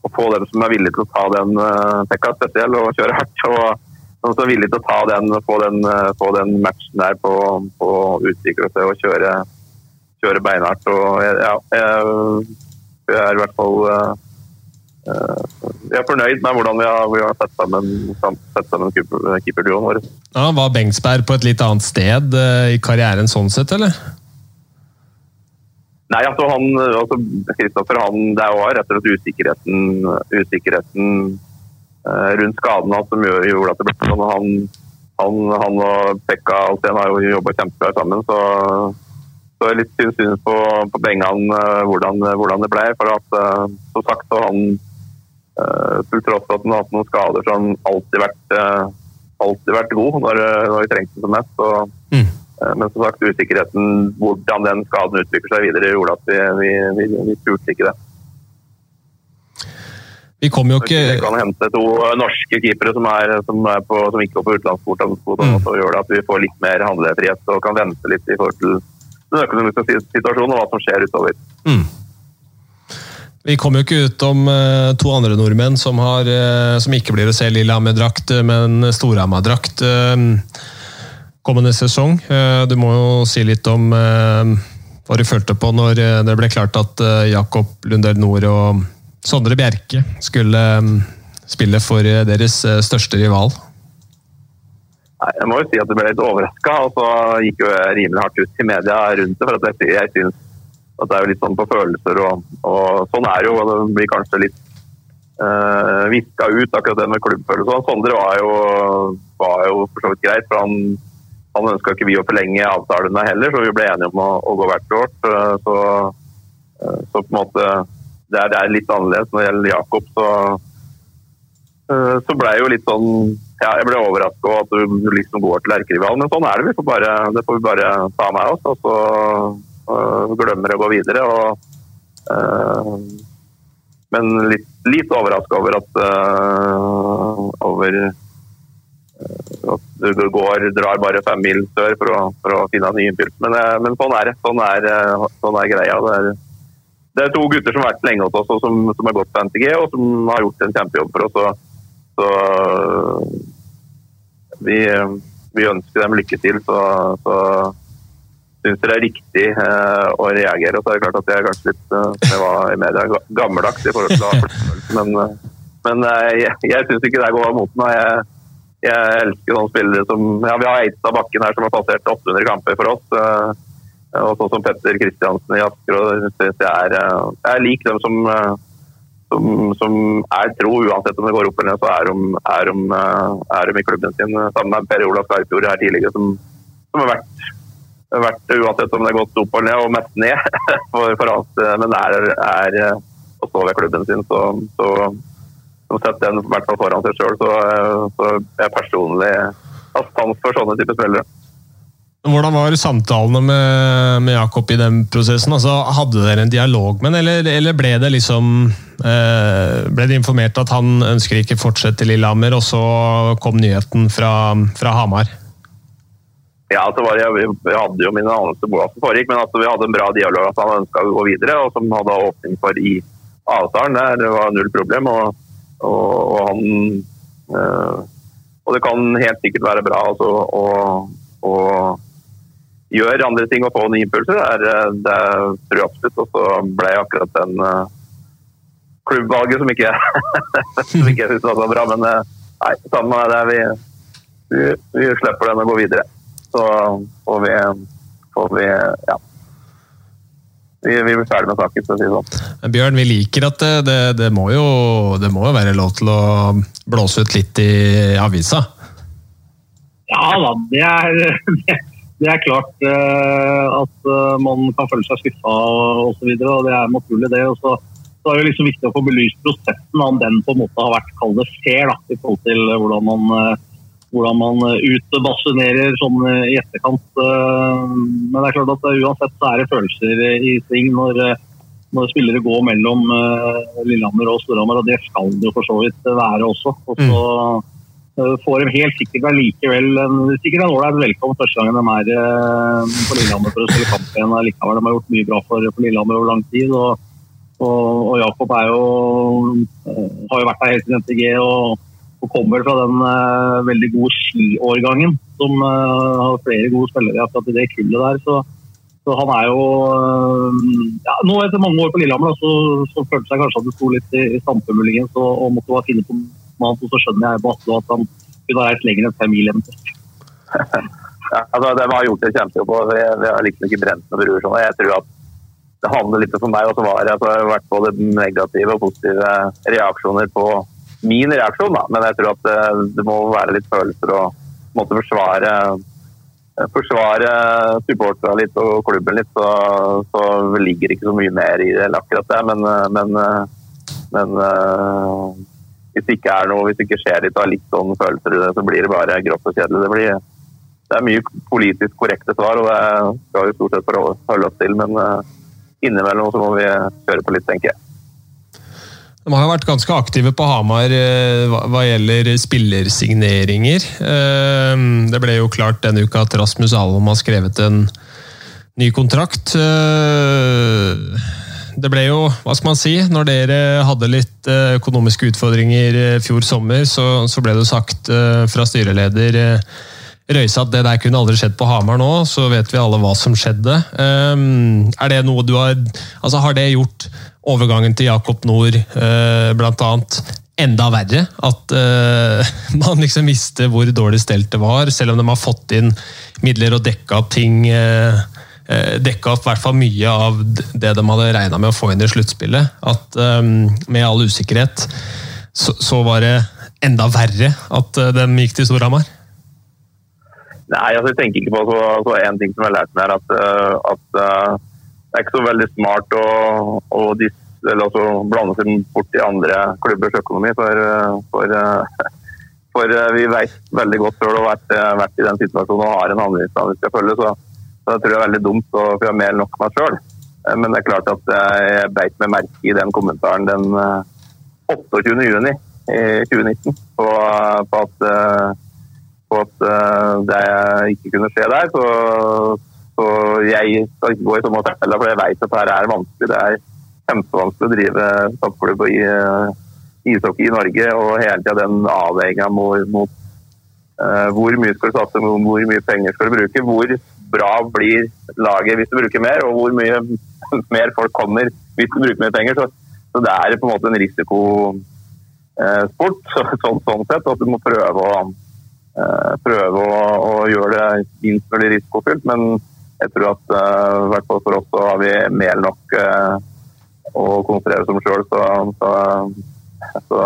å få dem som er villige til å ta den uh, Pekka spesielt og kjøre hardt. og som er villige til å ta den, få den, få den matchen der på, på utvikle seg og kjøre kjøre beinhardt. Og ja, jeg, jeg er i hvert fall jeg er fornøyd med hvordan vi har, vi har sett sammen, sammen keeperduoen vår. Ja, var Bengsberg på et litt annet sted uh, i karrieren sånn sett, eller? Nei, altså han, altså Kristoffer, han, det var rett og slett usikkerheten, usikkerheten uh, rundt skaden hans som gjorde at det ble sånn. Han, han, han og Pekka Alsten har jo jobba kjempebra sammen, så så jeg litt synd på, på Bengan hvordan, hvordan, det ble. For at, som sagt, så han til tross for at han har hatt noen skader, så har han alltid vært, alltid vært god når, når vi trengte det som mest. Og, mm. Men som sagt, usikkerheten hvordan den skaden utvikler seg videre, gjorde at vi, vi, vi, vi turte ikke det. Vi kommer jo ikke Vi kan hente to norske keepere som, er, som, er på, som ikke går på utenlandskvota, Mm. så gjør det at vi får litt mer handlefrihet og kan vente litt i forhold til den økonomiske situasjonen og hva som skjer utover. mm. Vi kommer jo ikke utom eh, to andre nordmenn som, har, eh, som ikke blir å se Lillehammer-drakt, eh, men Storhamar-drakt kommende sesong. Du må jo si litt om hva du følte på når det ble klart at Jakob Lundell Nord og Sondre Bjerke skulle spille for deres største rival. Jeg må jo si at jeg ble litt overraska, og så gikk jo rimelig hardt ut i media rundt det. For at jeg synes at det er jo litt sånn på følelser, og, og sånn er det jo. Det blir kanskje litt uh, viska ut, akkurat det med klubbfølelse. Sondre var jo, var jo for så vidt greit, for han, han ønska ikke vi å forlenge avtalene heller, så vi ble enige om å, å gå hvert vårt. Uh, så, uh, så på en måte det er, det er litt annerledes når det gjelder Jakob. så Eh, så ble jeg jo litt sånn ja, Jeg ble overraska over at du liksom går til erkerivalen, men sånn er det. Vi får bare, det får vi bare ta med oss. Og så glemmer å gå videre. Og, øh, men litt, litt overraska over at øh, over øh, at du går, drar bare fem mil sør for å, for å finne en ny impuls. Men, men sånn er det. Sånn er, sånn er greia. Det er, det er to gutter som har vært lenge hos oss, og som, som har gått på NTG, og som har gjort en kjempejobb for oss. Og, så vi, vi, ønsker dem lykke til. Så, så syns det er riktig eh, å reagere. Og så er det klart at jeg er kanskje litt eh, jeg var i media, gammeldags i forhold til å men, eh, men jeg, jeg syns ikke det går mot meg. Jeg, jeg elsker sånne spillere som ja, Vi har Eidstad Bakken her som har passert 800 kamper for oss. og sånn som Petter Kristiansen i Asker. og Jeg, synes jeg, er, liker dem som som, som er tro, uansett om det går opp eller ned, så er de, er er de i klubben sin. Sammen med Per Olav Skarfjord her tidligere, som, som har vært, vært, uansett om det har gått opp eller ned, og mest ned, for, for alt, men er, er eh, å stå ved klubben sin. Så, så, så setter den i hvert fall foran seg sjøl. Så, eh, så jeg personlig har stans for sånne typer spillere. Hvordan var samtalene med, med Jakob i den prosessen? Altså, hadde dere en dialog med ham, eller, eller ble det liksom eh, Ble det informert at han ønsker ikke fortsette til Lillehammer, og så kom nyheten fra, fra Hamar? Ja, så var det, Vi hadde jo min anelser om hva som foregikk, men altså, vi hadde en bra dialog at han ønska å gå videre, og som hadde åpning for i avtalen. Der. Det var null problem. Og, og, og han øh, Og det kan helt sikkert være bra altså, å, å gjøre andre ting og få nye impulser. Det, er, det tror jeg absolutt. Og så ble jeg akkurat den øh, klubbvalget som ikke som ikke jeg syntes var så bra. Men nei, sammen med det. Vi, vi, vi slipper den og går videre så får vi, får vi ja. Vi, vi blir ferdig med saken, for å si det sånn. Bjørn, vi liker at det, det, det, må jo, det må jo være lov til å blåse ut litt i avisa? Ja da, det er, det, er klart eh, at eh, man kan føle seg skuffa og det er naturlig det. Og så, så er det liksom viktig å få belyst prosessen, om den på en måte har vært kall det fair da, i forhold til hvordan man eh, hvordan man utbasunerer sånn i etterkant. Men det er klart at uansett så er det følelser i sving når, når spillere går mellom Lillehammer og Storhamar, og det skal det jo for så vidt være også. Og så får de helt sikkert allikevel sikkert en ålreit velkommen første gangen de er på Lillehammer for å spille kamp igjen. Likevel. De har gjort mye bra for, for Lillehammer over lang tid. og, og, og Jakob jo, har jo vært der helt siden NTG. og og kommer fra den uh, veldig gode skiårgangen, som uh, har flere gode spillere akkurat i det kullet der. Så, så han er jo uh, ja, Nå etter mange år på Lillehammer så, så følte jeg kanskje at det sto litt i, i stampe muligens og, og måtte bare finne på noe annet. Så skjønner jeg på at han kunne ha reist lenger enn fem mil ja, altså, de har gjort en kjempejobb, og vi, jeg, har liksom ikke brent noen bruer. Sånn. Jeg tror at det handler litt for meg, og så var det, altså, har vært både negative og positive reaksjoner på min reaksjon, da. Men jeg tror at det, det må være litt følelser og måtte forsvare forsvare supporterne litt og klubben litt, så, så ligger ikke så mye mer i det enn akkurat det. Men, men, men hvis det ikke er noe, hvis det ikke skjer litt, litt sånn følelser i det, så blir det bare grått og kjedelig. Det, blir, det er mye politisk korrekte svar, og det skal vi stort sett holde oss til. Men innimellom så må vi kjøre på litt, tenker jeg. De har jo vært ganske aktive på Hamar hva gjelder spillersigneringer. Det ble jo klart denne uka at Rasmus Alvom har skrevet en ny kontrakt det ble jo, hva skal man si, når dere hadde litt eh, økonomiske utfordringer eh, fjor sommer, så, ble det sagt eh, fra styreleder Røise at det der kunne aldri skjedd på Hamar nå, så vet vi alle hva som skjedde. Er det noe du har altså Har det gjort overgangen til Jakob Nord uh, blant annet enda verre? At uh, man liksom visste hvor dårlig stelt det var, selv om de har fått inn midler og dekka ting uh, Eh, dekka opp hvert fall mye av det de hadde regna med å få inn i sluttspillet. At um, med all usikkerhet så, så, var det enda verre at uh, de gikk til Storhamar? Nei, altså, jeg tenker ikke på så, så en ting som jeg har lært meg, er at, at det er ikke så veldig smart å, å dis, altså, blande seg bort i andre klubbers økonomi. For, for, for vi vet veldig godt selv å har vært, vært, i den situasjonen og har en handlingsplan vi skal følge. så så jeg tror det er veldig dumt å programmere nok meg sjøl. Eh, men det er klart at jeg beit meg merke i den kommentaren den 28. Eh, juni i 2019 på, på, at, eh, på, at, det ikke kunne skje der. Så, så jeg skal ikke gå i samme fella, for jeg vet at dette er vanskelig. Det er kjempevanskelig å drive toppklubb i ishockey i Norge og hele tida den avveininga mot, uh, hvor mye skal du satse, hvor mye penger skal du bruke. Hvor bra blir laget hvis du bruker mer, og hvor mye mer folk kommer hvis du bruker mer penger. Så, så det er på en måte en risikosport så, sånn, sånn, sett. At du må prøve å, prøve å, å gjøre det minst mulig risikofylt. Men jeg tror at uh, hvert fall for oss så har vi mer nok uh, å konsentrere oss om sjøl. Så, så, så,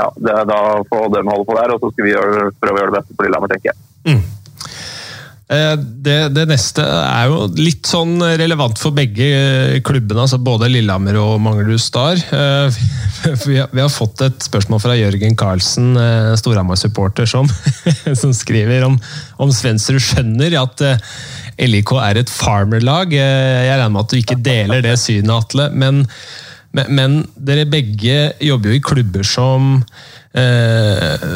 ja, det, da får de holde på der, og så skal vi gjøre, prøve å gjøre det beste for Lillehammer, tenker jeg. Mm. Eh, det, det, neste er jo litt sånn relevant for begge eh, klubbene, altså både Lillehammer og Manglerud Star. Eh, vi har fått et spørsmål fra Jørgen Karlsen, Storhamar-supporter, som, som, skriver om, om Svensrud skjønner at LIK er et farmerlag. Jeg regner med at du ikke deler det synet, Atle. Men, men, men dere begge jobber jo i klubber som eh,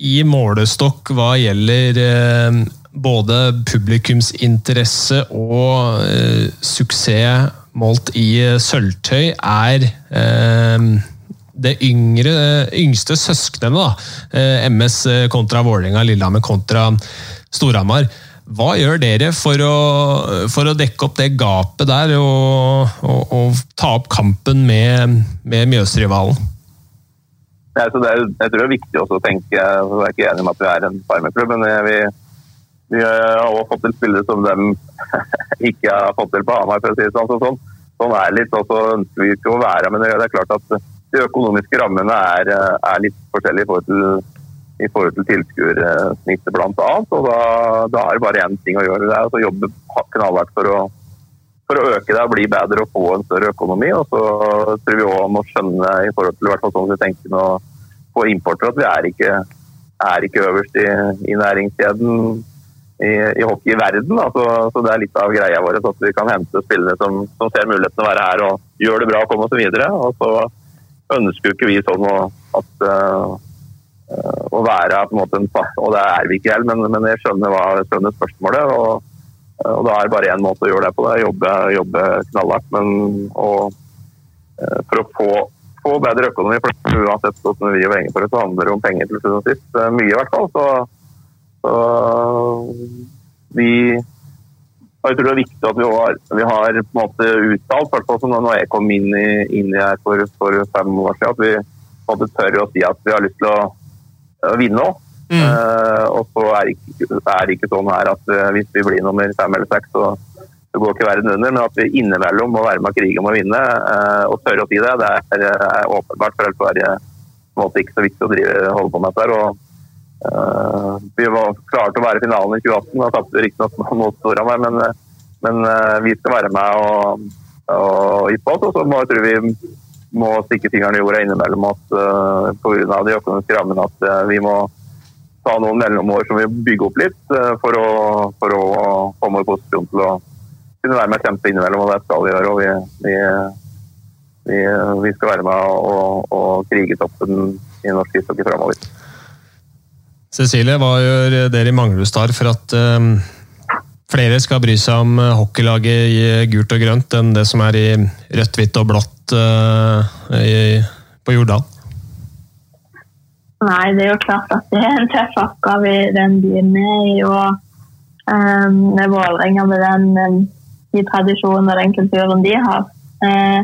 i målestokk hva gjelder eh, både publikumsinteresse og eh, suksess målt i eh, sølvtøy er eh, det yngre, yngste søsknene, da. Eh, MS kontra Vålerenga, Lillehammer kontra Storhamar. Hva gjør dere for å, for å, dekke opp det gapet der, og, og, og ta opp kampen med, med Mjøsrivalen? Ja, jeg tror det er viktig å tenke Jeg er ikke enig med at vi er en farmerklubb, men vi, vi har også fått til spillere som de ikke har fått til på Hamar. for å si det sånn. Så sånn, sånn er litt, og så ønsker vi ikke å være Men det er klart at de økonomiske rammene er, er litt forskjellige i forhold til, i forhold til tilskuersnittet bl.a. Og da, da, er det bare én ting å gjøre. Det er å jobbe knallhardt for å, for å øke det og bli bedre og få en større økonomi. Og så tror vi òg må skjønne, i forhold til i hvert fall sånn vi tenker nå på importer, at vi er ikke, er ikke øverst i, i næringskjeden i, i hockey i verden. Så, så, det er litt av greia vår at vi kan hente spillere som, som ser muligheten å være her og gjør det bra og komme oss videre. Og så ønsker jo ikke vi sånn at uh, å være på en måte en Og det er vi ikke helt, men, men jeg skjønner, hva, skjønner spørsmålet. Og, og da er det bare én måte å gjøre det på. det Jobbe, jobbe knallhardt. Uh, for å få, få bedre økonomi, for uansett hvordan vi penger for det, så handler det om penger til slutt og sist. Mye i hvert fall. så så vi jeg tror det er viktig at vi har, vi har på en måte uttalt, hvert fall som når jeg kom inn i, inn i her for, for, fem år siden, at vi på en måte tør å si at vi har lyst til å, å vinne òg. Mm. Uh, og så er det ikke, sånn her at uh, hvis vi blir nummer fem eller seks, så, så, går ikke verden under. Men at vi innimellom må være med og krige om å vinne, uh, og tørre å si det, det er, er åpenbart. For ellers er det på en måte ikke så viktig å drive, holde på med dette. og Uh, vi var klare til å være i finalen i 2018. Da tapte vi riktignok mot Storhamar, men, men uh, vi skal være med og, og på oss. Og så må, tror vi må stikke fingeren i jorda innimellom at uh, pga. de økonomiske rammene at vi må ta noen mellomår som vi bygger opp litt for, å, for, å, komme i posisjon til å kunne være med og kjempe innimellom. Og det skal vi gjøre. og vi, vi, vi, vi skal være med og, og krige toppen i norsk ishockey framover. Cecilie, hva gjør dere i Manglerud for at um, flere skal bry seg om hockeylaget i gult og grønt enn det som er i rødt, hvitt og blått uh, i, på Jordal? Nei, det er jo klart at det er en tøff oppgave i den byen vi er i. og um, med Vålerenga med den, de tradisjonene og den kulturen de har. Uh,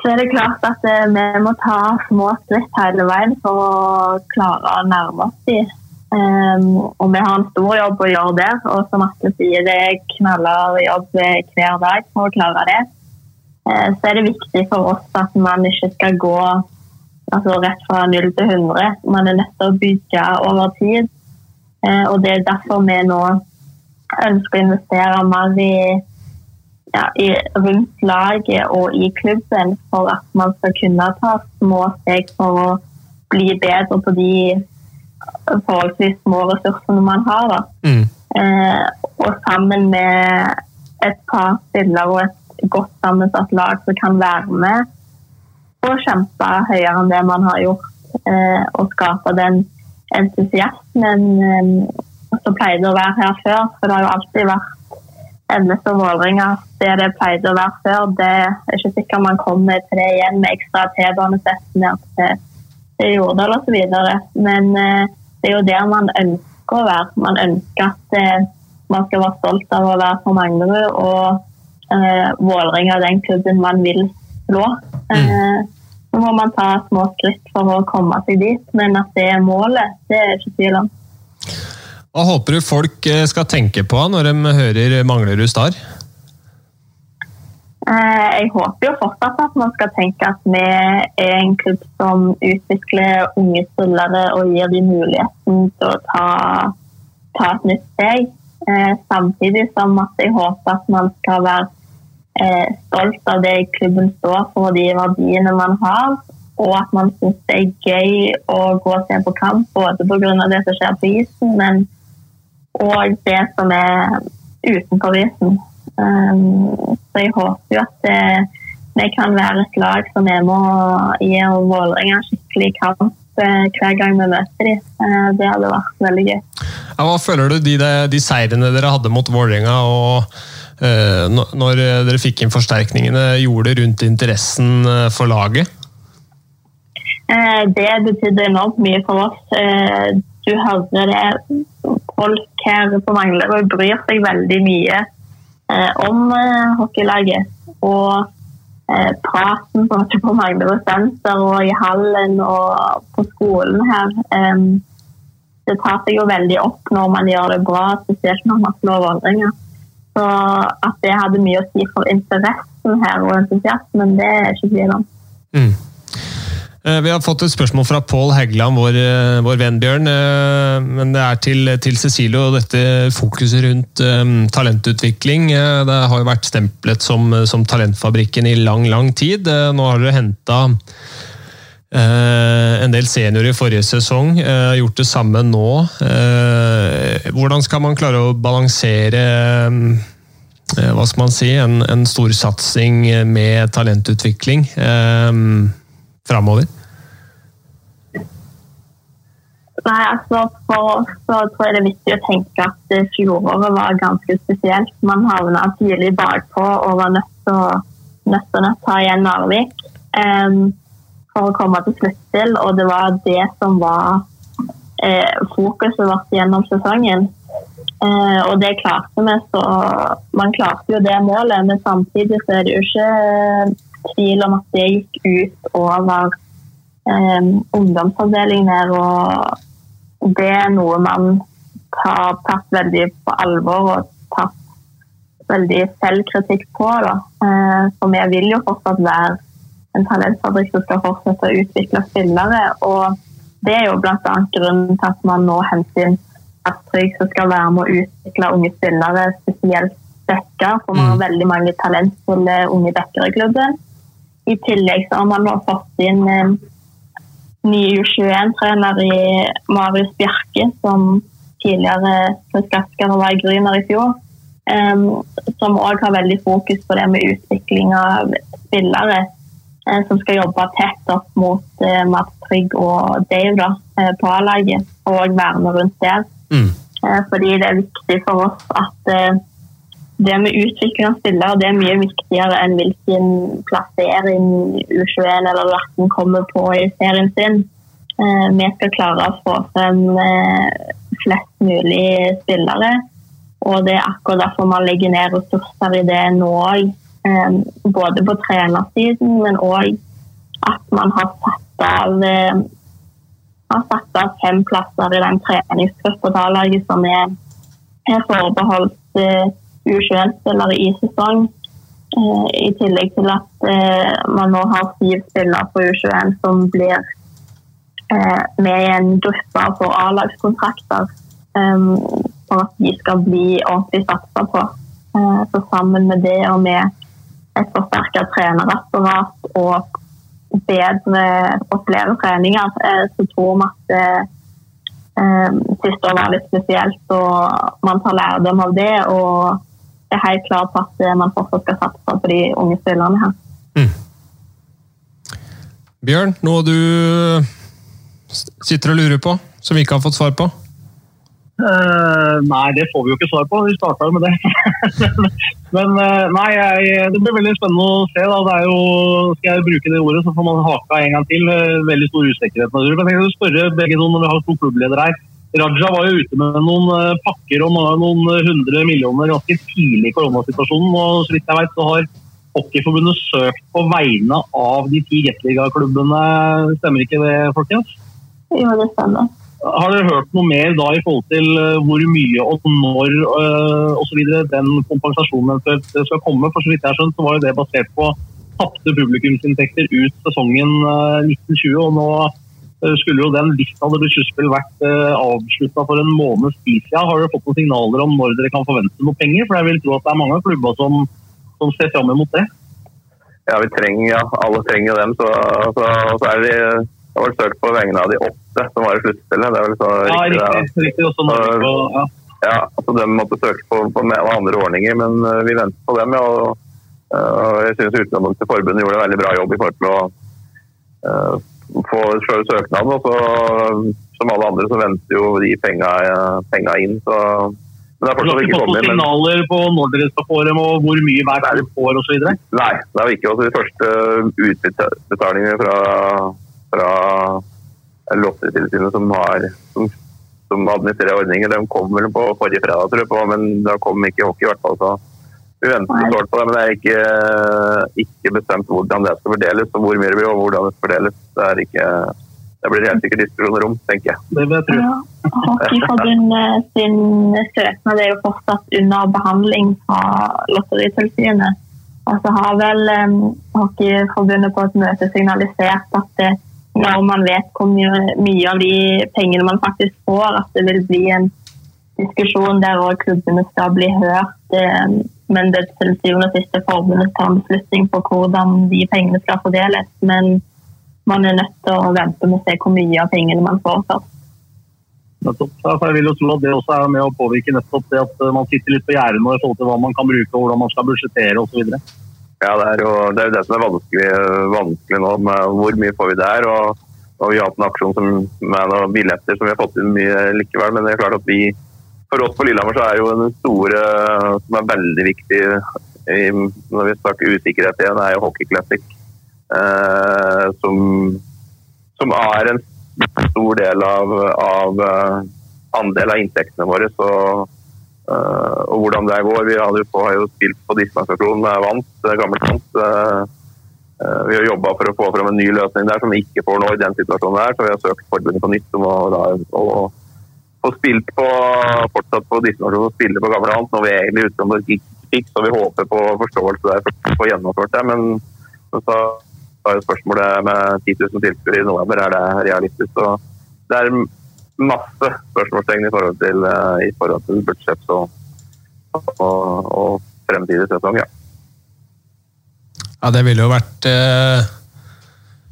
så er det klart at eh, vi må ta små skritt hele veien for å klare å nærme oss dem. Um, og vi har en stor jobb å gjøre der. Og som Atle sier, det er knaller jobb hver dag for å klare det. Uh, så er det viktig for oss at man ikke skal gå altså, rett fra 0 til 100. Man er nødt til å bygge over tid. Uh, og det er derfor vi nå ønsker å investere mer i ja, i, rundt laget og i klubben for at man skal kunne ta små steg for å bli bedre på de forholdsvis små ressursene man har. Mm. Eh, og sammen med et par spillere og et godt sammensatt lag som kan være med og kjempe høyere enn det man har gjort, eh, og skape den entusiasmen eh, som pleide å være her før. For det har jo alltid vært MS og Vålerenga det det pleide å være før. Det er ikke sikkert man kommer til det igjen med ekstra T-banesett ned til, til Jordal osv. Men eh, det er jo der man ønsker å være. Man ønsker at eh, man skal være stolt av å være på Manglerud, og eh, Vålerenga er den klubben man vil slå. Mm. Eh, så må man ta små skritt for å komme seg dit, men at det er målet, det er ikke tvil om. Hva håper du folk eh, skal tenke på når de hører Manglerud Star? Eh, jeg håper jo fortsatt at man skal tenke at vi er en klubb som utvikler unge spillere og gir dem muligheten til å ta, ta et nytt steg. Eh, samtidig som at jeg håper at man skal være stolt av det klubben står for, de verdiene man har. Og at man syns det er gøy å gå og se på kamp, både pga. det som skjer på isen, men og det som er utenfor isen. Um, så jeg håper jo at vi kan være et lag som er med og gi Vålerenga skikkelig kamp uh, hver gang vi møter dem. Uh, det hadde vært veldig gøy. Ja, hva føler du de, de seirene dere hadde mot Vålerenga og uh, når dere fikk inn forsterkningene, gjorde det rundt interessen for laget? Det betydde enormt mye for oss. Du hører det folk her på Manglerud bryr seg veldig mye eh, om eh, hockeylaget. Og eh, praten på, på Manglerud senter og i hallen og på skolen her Det tar seg jo veldig opp når man gjør det bra, spesielt når man slår Vålerenga. Så at det hadde mye å si for interessen her og entusiasmen, det er ikke tvil om. Mm. Eh, vi har fått et spørsmål fra Pål Heggeland, vår, eh, vår, venn Bjørn. Eh, men det er til, til Cecilie og dette fokuset rundt um, talentutvikling. Det har jo vært stemplet som, som, Talentfabrikken i lang, lang tid. Nå har dere henta uh, en del seniorer i forrige sesong. Uh, gjort det samme nå. Uh, hvordan skal man klare å balansere hva skal man si, en, en storsatsing med talentutvikling? Um, framover? Nei, altså For oss så tror jeg det er viktig å tenke at fjoråret var ganske spesielt. Man havna tidlig bakpå og var nødt til å, nødt til å ta igjen Narvik um, for å komme til sluttspill. Og det var det som var eh, fokuset vårt gjennom sesongen. Eh, og det klarte vi, så man klarte jo det målet. Men samtidig så er det jo ikke tvil om at det gikk ut over eh, ungdomsavdelingen Og det er noe man har tatt veldig på alvor og tatt veldig selvkritikk på. Da. Eh, for vi vil jo fortsatt være en talentfabrikk som skal fortsette å utvikle spillere. Og det er jo bl.a. grunnen til at man nå henter inn Astrid som skal være med å utvikle unge spillere, spesielt bekker. For vi har mm. veldig mange talentfulle unge bekker i klubben. I tillegg så har man nå fått inn en ny U21-trener i Marius Bjerke, som tidligere Skasker var i Gryner i fjor. Um, som òg har veldig fokus på det med utvikling av spillere. som skal jobbe tett opp mot Mats Trygg og Dave da, på A-laget, og verne rundt der. Mm. Fordi det er viktig for oss at det med utvikling av spillere det er mye viktigere enn hvilken plassering U21 eller U18 kommer på i serien sin. Eh, vi skal klare å få frem eh, flest mulig spillere. Og det er akkurat derfor man legger ned ressurser i det nå òg. Eh, både på trenersiden, men òg at man har satt av har satt av fem plasser i den treningsgruppa som er, forbeholdt U21-spillere i sesong. Eh, I tillegg til at eh, man nå har syv spillere på U21 som blir eh, med i en gruppe for A-lagskontrakter. For at de skal bli ordentlig satsa på. Så sammen med det og med et forsterka trenerapparat og bedre og flere treninger, så tror vi at siste år var litt spesielt, og man tar lærdom av det. og er helt klar på at eh, man fortsatt skal satse på de unge spillerne her. Mm. Bjørn, noe du sitter og lurer på, som vi ikke har fått svar på? Uh, nei, det får vi jo ikke svar på. Vi starta jo med det. Men uh, nei, jeg, det blir veldig spennende å se. Da. Det er jo, skal jeg bruke det ordet, så får man haka en gang til. Veldig stor usikkerhet. Men jeg vil spørre begge noen når vi har to klubbledere her. Raja var jo ute med noen eh, pakker og noen hundre millioner ganske tidlig i koronasituasjonen. og Så vidt jeg vet, så har Hockeyforbundet søkt på vegne av de ti Gateliga-klubbene. Stemmer ikke det, folkens? Jo, det stemmer. Har dere hørt noe mer da i forhold til eh, hvor mye og når øh, osv. den kompensasjonen eventuelt skal komme? For så vidt jeg har skjønt, så var jo det basert på tapte publikumsinntekter ut sesongen 1920. og nå Eh, skulle jo den, Hvis hadde blitt sluttspill vært uh, avslutta for en måneds tid siden, har dere fått noen signaler om når dere kan forvente noe penger? For jeg vil tro at det er mange klubber som, som ser fram mot det. Ja, vi trenger, ja, alle trenger dem. Så, så, så er det, det var søkt på vegne av de åtte som var i sluttspillet. Det er vel så ja, riktig. riktig, riktig også Norge, så, ja. ja, altså De måtte søke på, på andre ordninger, men uh, vi venter på dem. Ja, og, og jeg synes forbundet gjorde en veldig bra jobb i forhold til å få søknaden. Og så, som alle andre, så venter jo de penga, penga inn. Så, men det er fortsatt ikke kommet. Har signaler på når dere skal få dem, og hvor mye hver klubb får osv.? Nei, det har vi ikke. Også de første utbetalingene fra, fra Lotteritilsynet som, som, som administrerer ordninger, de kom vel på forrige fredag, tror jeg, på, men da kom ikke hockey i hvert fall. så vi venter svar på det, men det er ikke, ikke, bestemt hvordan det skal fordeles, og hvor mye det blir og hvordan det skal fordeles. Det, er ikke, det blir helt sikkert diskusjoner om, tenker jeg. Det vil jeg. Ja, Hockeyforbundet sin søknad er jo fortsatt under behandling fra Lotteritilsynet. Og så har vel um, Hockeyforbundet på et møte signalisert at det, når man vet hvor mye, mye av de pengene man faktisk får, at det vil bli en diskusjon der klubbene skal bli hørt. Um, men det til syvende og siste forbundet tar en beslutning på hvordan de pengene skal fordeles. Men man er nødt til å vente med å se hvor mye av pengene man får først. Jeg vil jo tro at det også er med å påvirke nettopp det at man sitter litt på gjerdet i forhold til hva man kan bruke og hvordan man skal budsjettere osv. Ja, det er jo det, er det som er vanskelig, vanskelig, nå. med Hvor mye får vi der? Og, og vi har hatt en aksjon som, med noen billetter som vi har fått inn mye likevel. Men det er klart at vi for oss på Lillehammer så er jo den store som er veldig viktig når vi snakker usikkerhet igjen, er jo Hockey Classic. Eh, som, som, er en stor del av, av uh, andel av inntektene våre. Så, eh, og hvordan det går. Vi hadde jo, har jo spilt på dispensasjon med vant, gammelt vant. Eh, vi har jobba for å få fram en ny løsning der som vi ikke får nå i den situasjonen der. så vi har søkt forbundet på nytt om å, da, å, få spilt på, fortsatt på destinasjon og spille på gamle alt, når vi egentlig ikke fikk, så vi håper på forståelse der for å få gjennomført det. Men, men så er jo spørsmålet med 10 000 tilskuere i november, er det realistisk? Så det er masse spørsmålstegn i forhold til, eh, i forhold til budsjett og, og, og fremtidig sesong, ja. Ja, det ville jo vært eh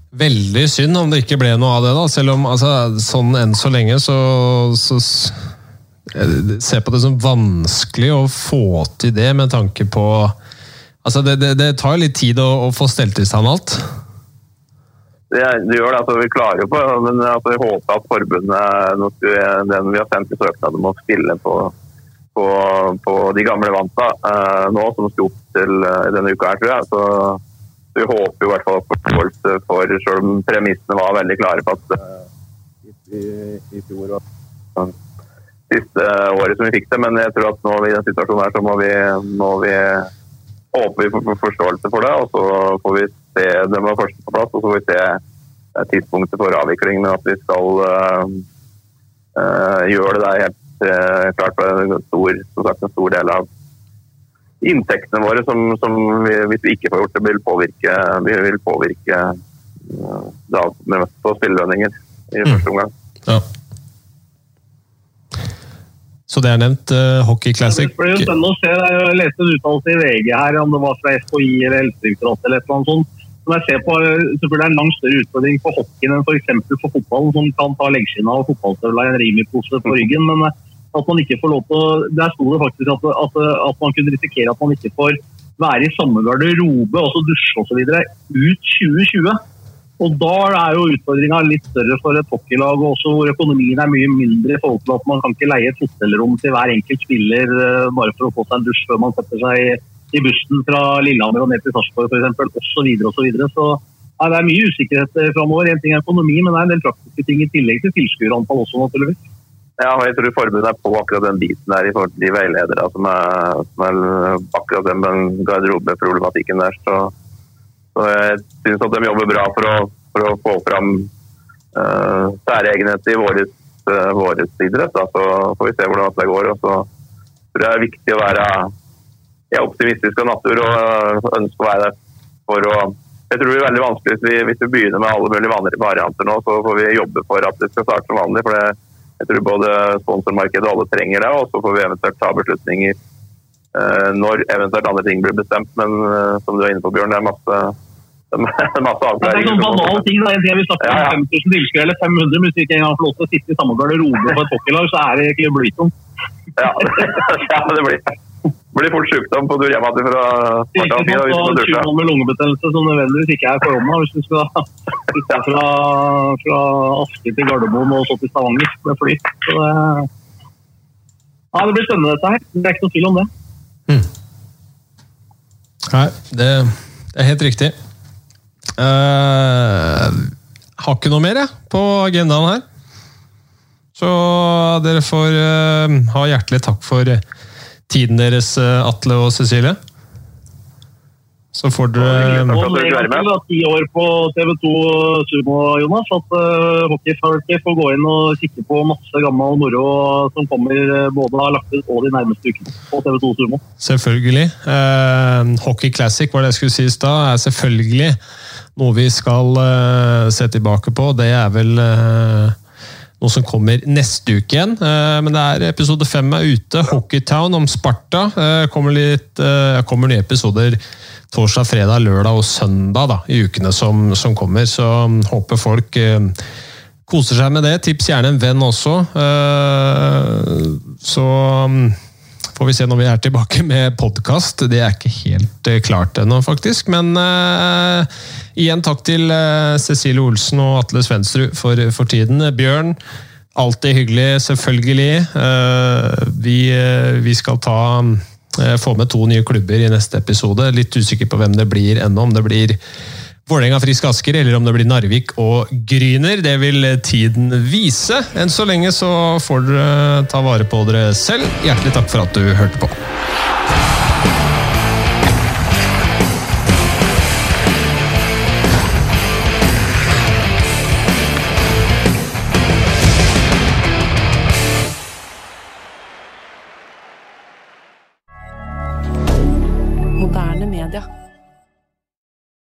Veldig synd om det ikke ble noe av det, da. Selv om altså, sånn enn så lenge så, så Jeg ser på det som vanskelig å få til det, med tanke på Altså, det, det, det tar litt tid å, å få stelt i stand alt. det, det gjør det. altså Vi klarer jo på men altså, jeg håper at forbundet den vi har sendt i søknad om å spille på, på, på de gamle vanta uh, nå, som skal opp til uh, denne uka her, tror jeg. Så vi håper i hvert fall forståelse for, selv om premissene var veldig klare på at uh, i, i, fjor og siste året som vi fikk det. Men jeg tror at nå i den situasjonen her så må vi, må vi håper vi får forståelse for det. Og så får vi se det var først på plass, og så får vi se tidspunktet for avvikling. Men at vi skal uh, uh, gjøre det der helt uh, klart for en stor, sagt, en stor del av inntektene våre som, som vi, hvis vi ikke får gjort det, vil påvirke, vil påvirke da, på spillelønninger i første mm. omgang. Ja. Så det er nevnt. Uh, Hockey Classic. Det blir jo spennende å se. Jeg leste en uttalelse i VG her, om det var fra FHI eller Helsedirektoratet eller noe sånt. Som jeg ser på, selvfølgelig er en langt større utfordring for hockeyen enn f.eks. For, for fotballen, som kan ta leggskinna og fotballstøvla i en rimipose på ryggen. Men eh, at man ikke får lov til å Der sto det faktisk at, at, at, man kunne risikere at man ikke får være i samme garderobe, altså dusje osv. ut 2020. Og Da er jo utfordringa litt større for et hockeylag, også hvor økonomien er mye mindre i forhold til at man kan ikke leie et hotellrom til hver enkelt spiller uh, bare for å få seg en dusj før man setter seg i bussen fra Lillehammer og ned til Sarpsborg f.eks. osv. Så, videre. så ja, det er mye usikkerhet eh, framover. En ting er økonomi, men det er en del praktiske ting i tillegg til tilskuerantall også, naturligvis. Ja, og jeg tror forbundet er på akkurat den biten der i forhold til de veiledere som er, som er akkurat den garderobeproblematikken der. Så så jeg syns at de jobber bra for å, for å få fram uh, særegenhet i våres, uh, idrett. Da. Så får vi se hvordan det går. Og så tror jeg det er viktig å være jeg er optimistisk av natur og ønsker ønske å være der for å jeg tror det blir veldig vanskelig hvis vi, hvis vi begynner med alle mulige varianter nå. Så får vi jobbe for at det skal starte som vanlig. for det, Jeg tror både sponsormarkedet og alle trenger det. Og så får vi eventuelt ta beslutninger uh, når eventuelt andre ting blir bestemt. Men uh, som du er inne på, Bjørn, det er masse masse avklaringer. Det er sånn banal ting. Det, ting vi snakker om ja, ja. 5000 tilskuere eller 500, men hvis vi ikke engang får lov til å sitte i samme garderobe på et hockeylag, så er det ikke blytungt. Ja, ja, det blir, blir fort sykdom på tur hjem igjen fra Ikke sånn med lungebetennelse som nødvendigvis ikke er korona, hvis du skal flytte fra, fra Asker til Gardermoen og så til Stavanger med fly. Så det, ja, det blir spennende dette her. Det er ikke noe tvil om det. Mm. Nei, det, det er helt riktig. Uh, har ikke noe mer jeg, på agendaen her. Så dere får uh, ha hjertelig takk for tiden deres, Atle og Cecilie. Så får dere Ti år på TV 2 Sumo, Jonas. At uh, hockeyfolket får gå inn og kikke på masse gammel moro som kommer både har lagt ut og de nærmeste ukene på TV 2 Sumo. Selvfølgelig. Uh, Hockey Classic var det jeg skulle si i stad, er selvfølgelig noe vi skal uh, se tilbake på. Det er vel uh, noe som kommer neste uke igjen. Uh, men det er episode fem er ute. Hockeytown om Sparta. kommer, litt, kommer nye episoder torsdag, fredag, lørdag og søndag da, i ukene som, som kommer. Så um, håper folk koser seg med det. Tips gjerne en venn også. så um, får vi se når vi er tilbake med podkast. Det er ikke helt uh, klart ennå, faktisk. Men uh, igjen takk til uh, Cecilie Olsen og Atle Svendsrud for, for, tiden. Bjørn, alltid hyggelig, selvfølgelig. Vi, vi, skal ta få med to nye klubber i neste episode. Litt usikker på hvem det blir ennå. Om det blir Vålerenga Frisk Asker, eller om det blir Narvik og Gryner. Det vil tiden vise. Enn så lenge så får dere ta vare på dere selv. Hjertelig takk for at du hørte på.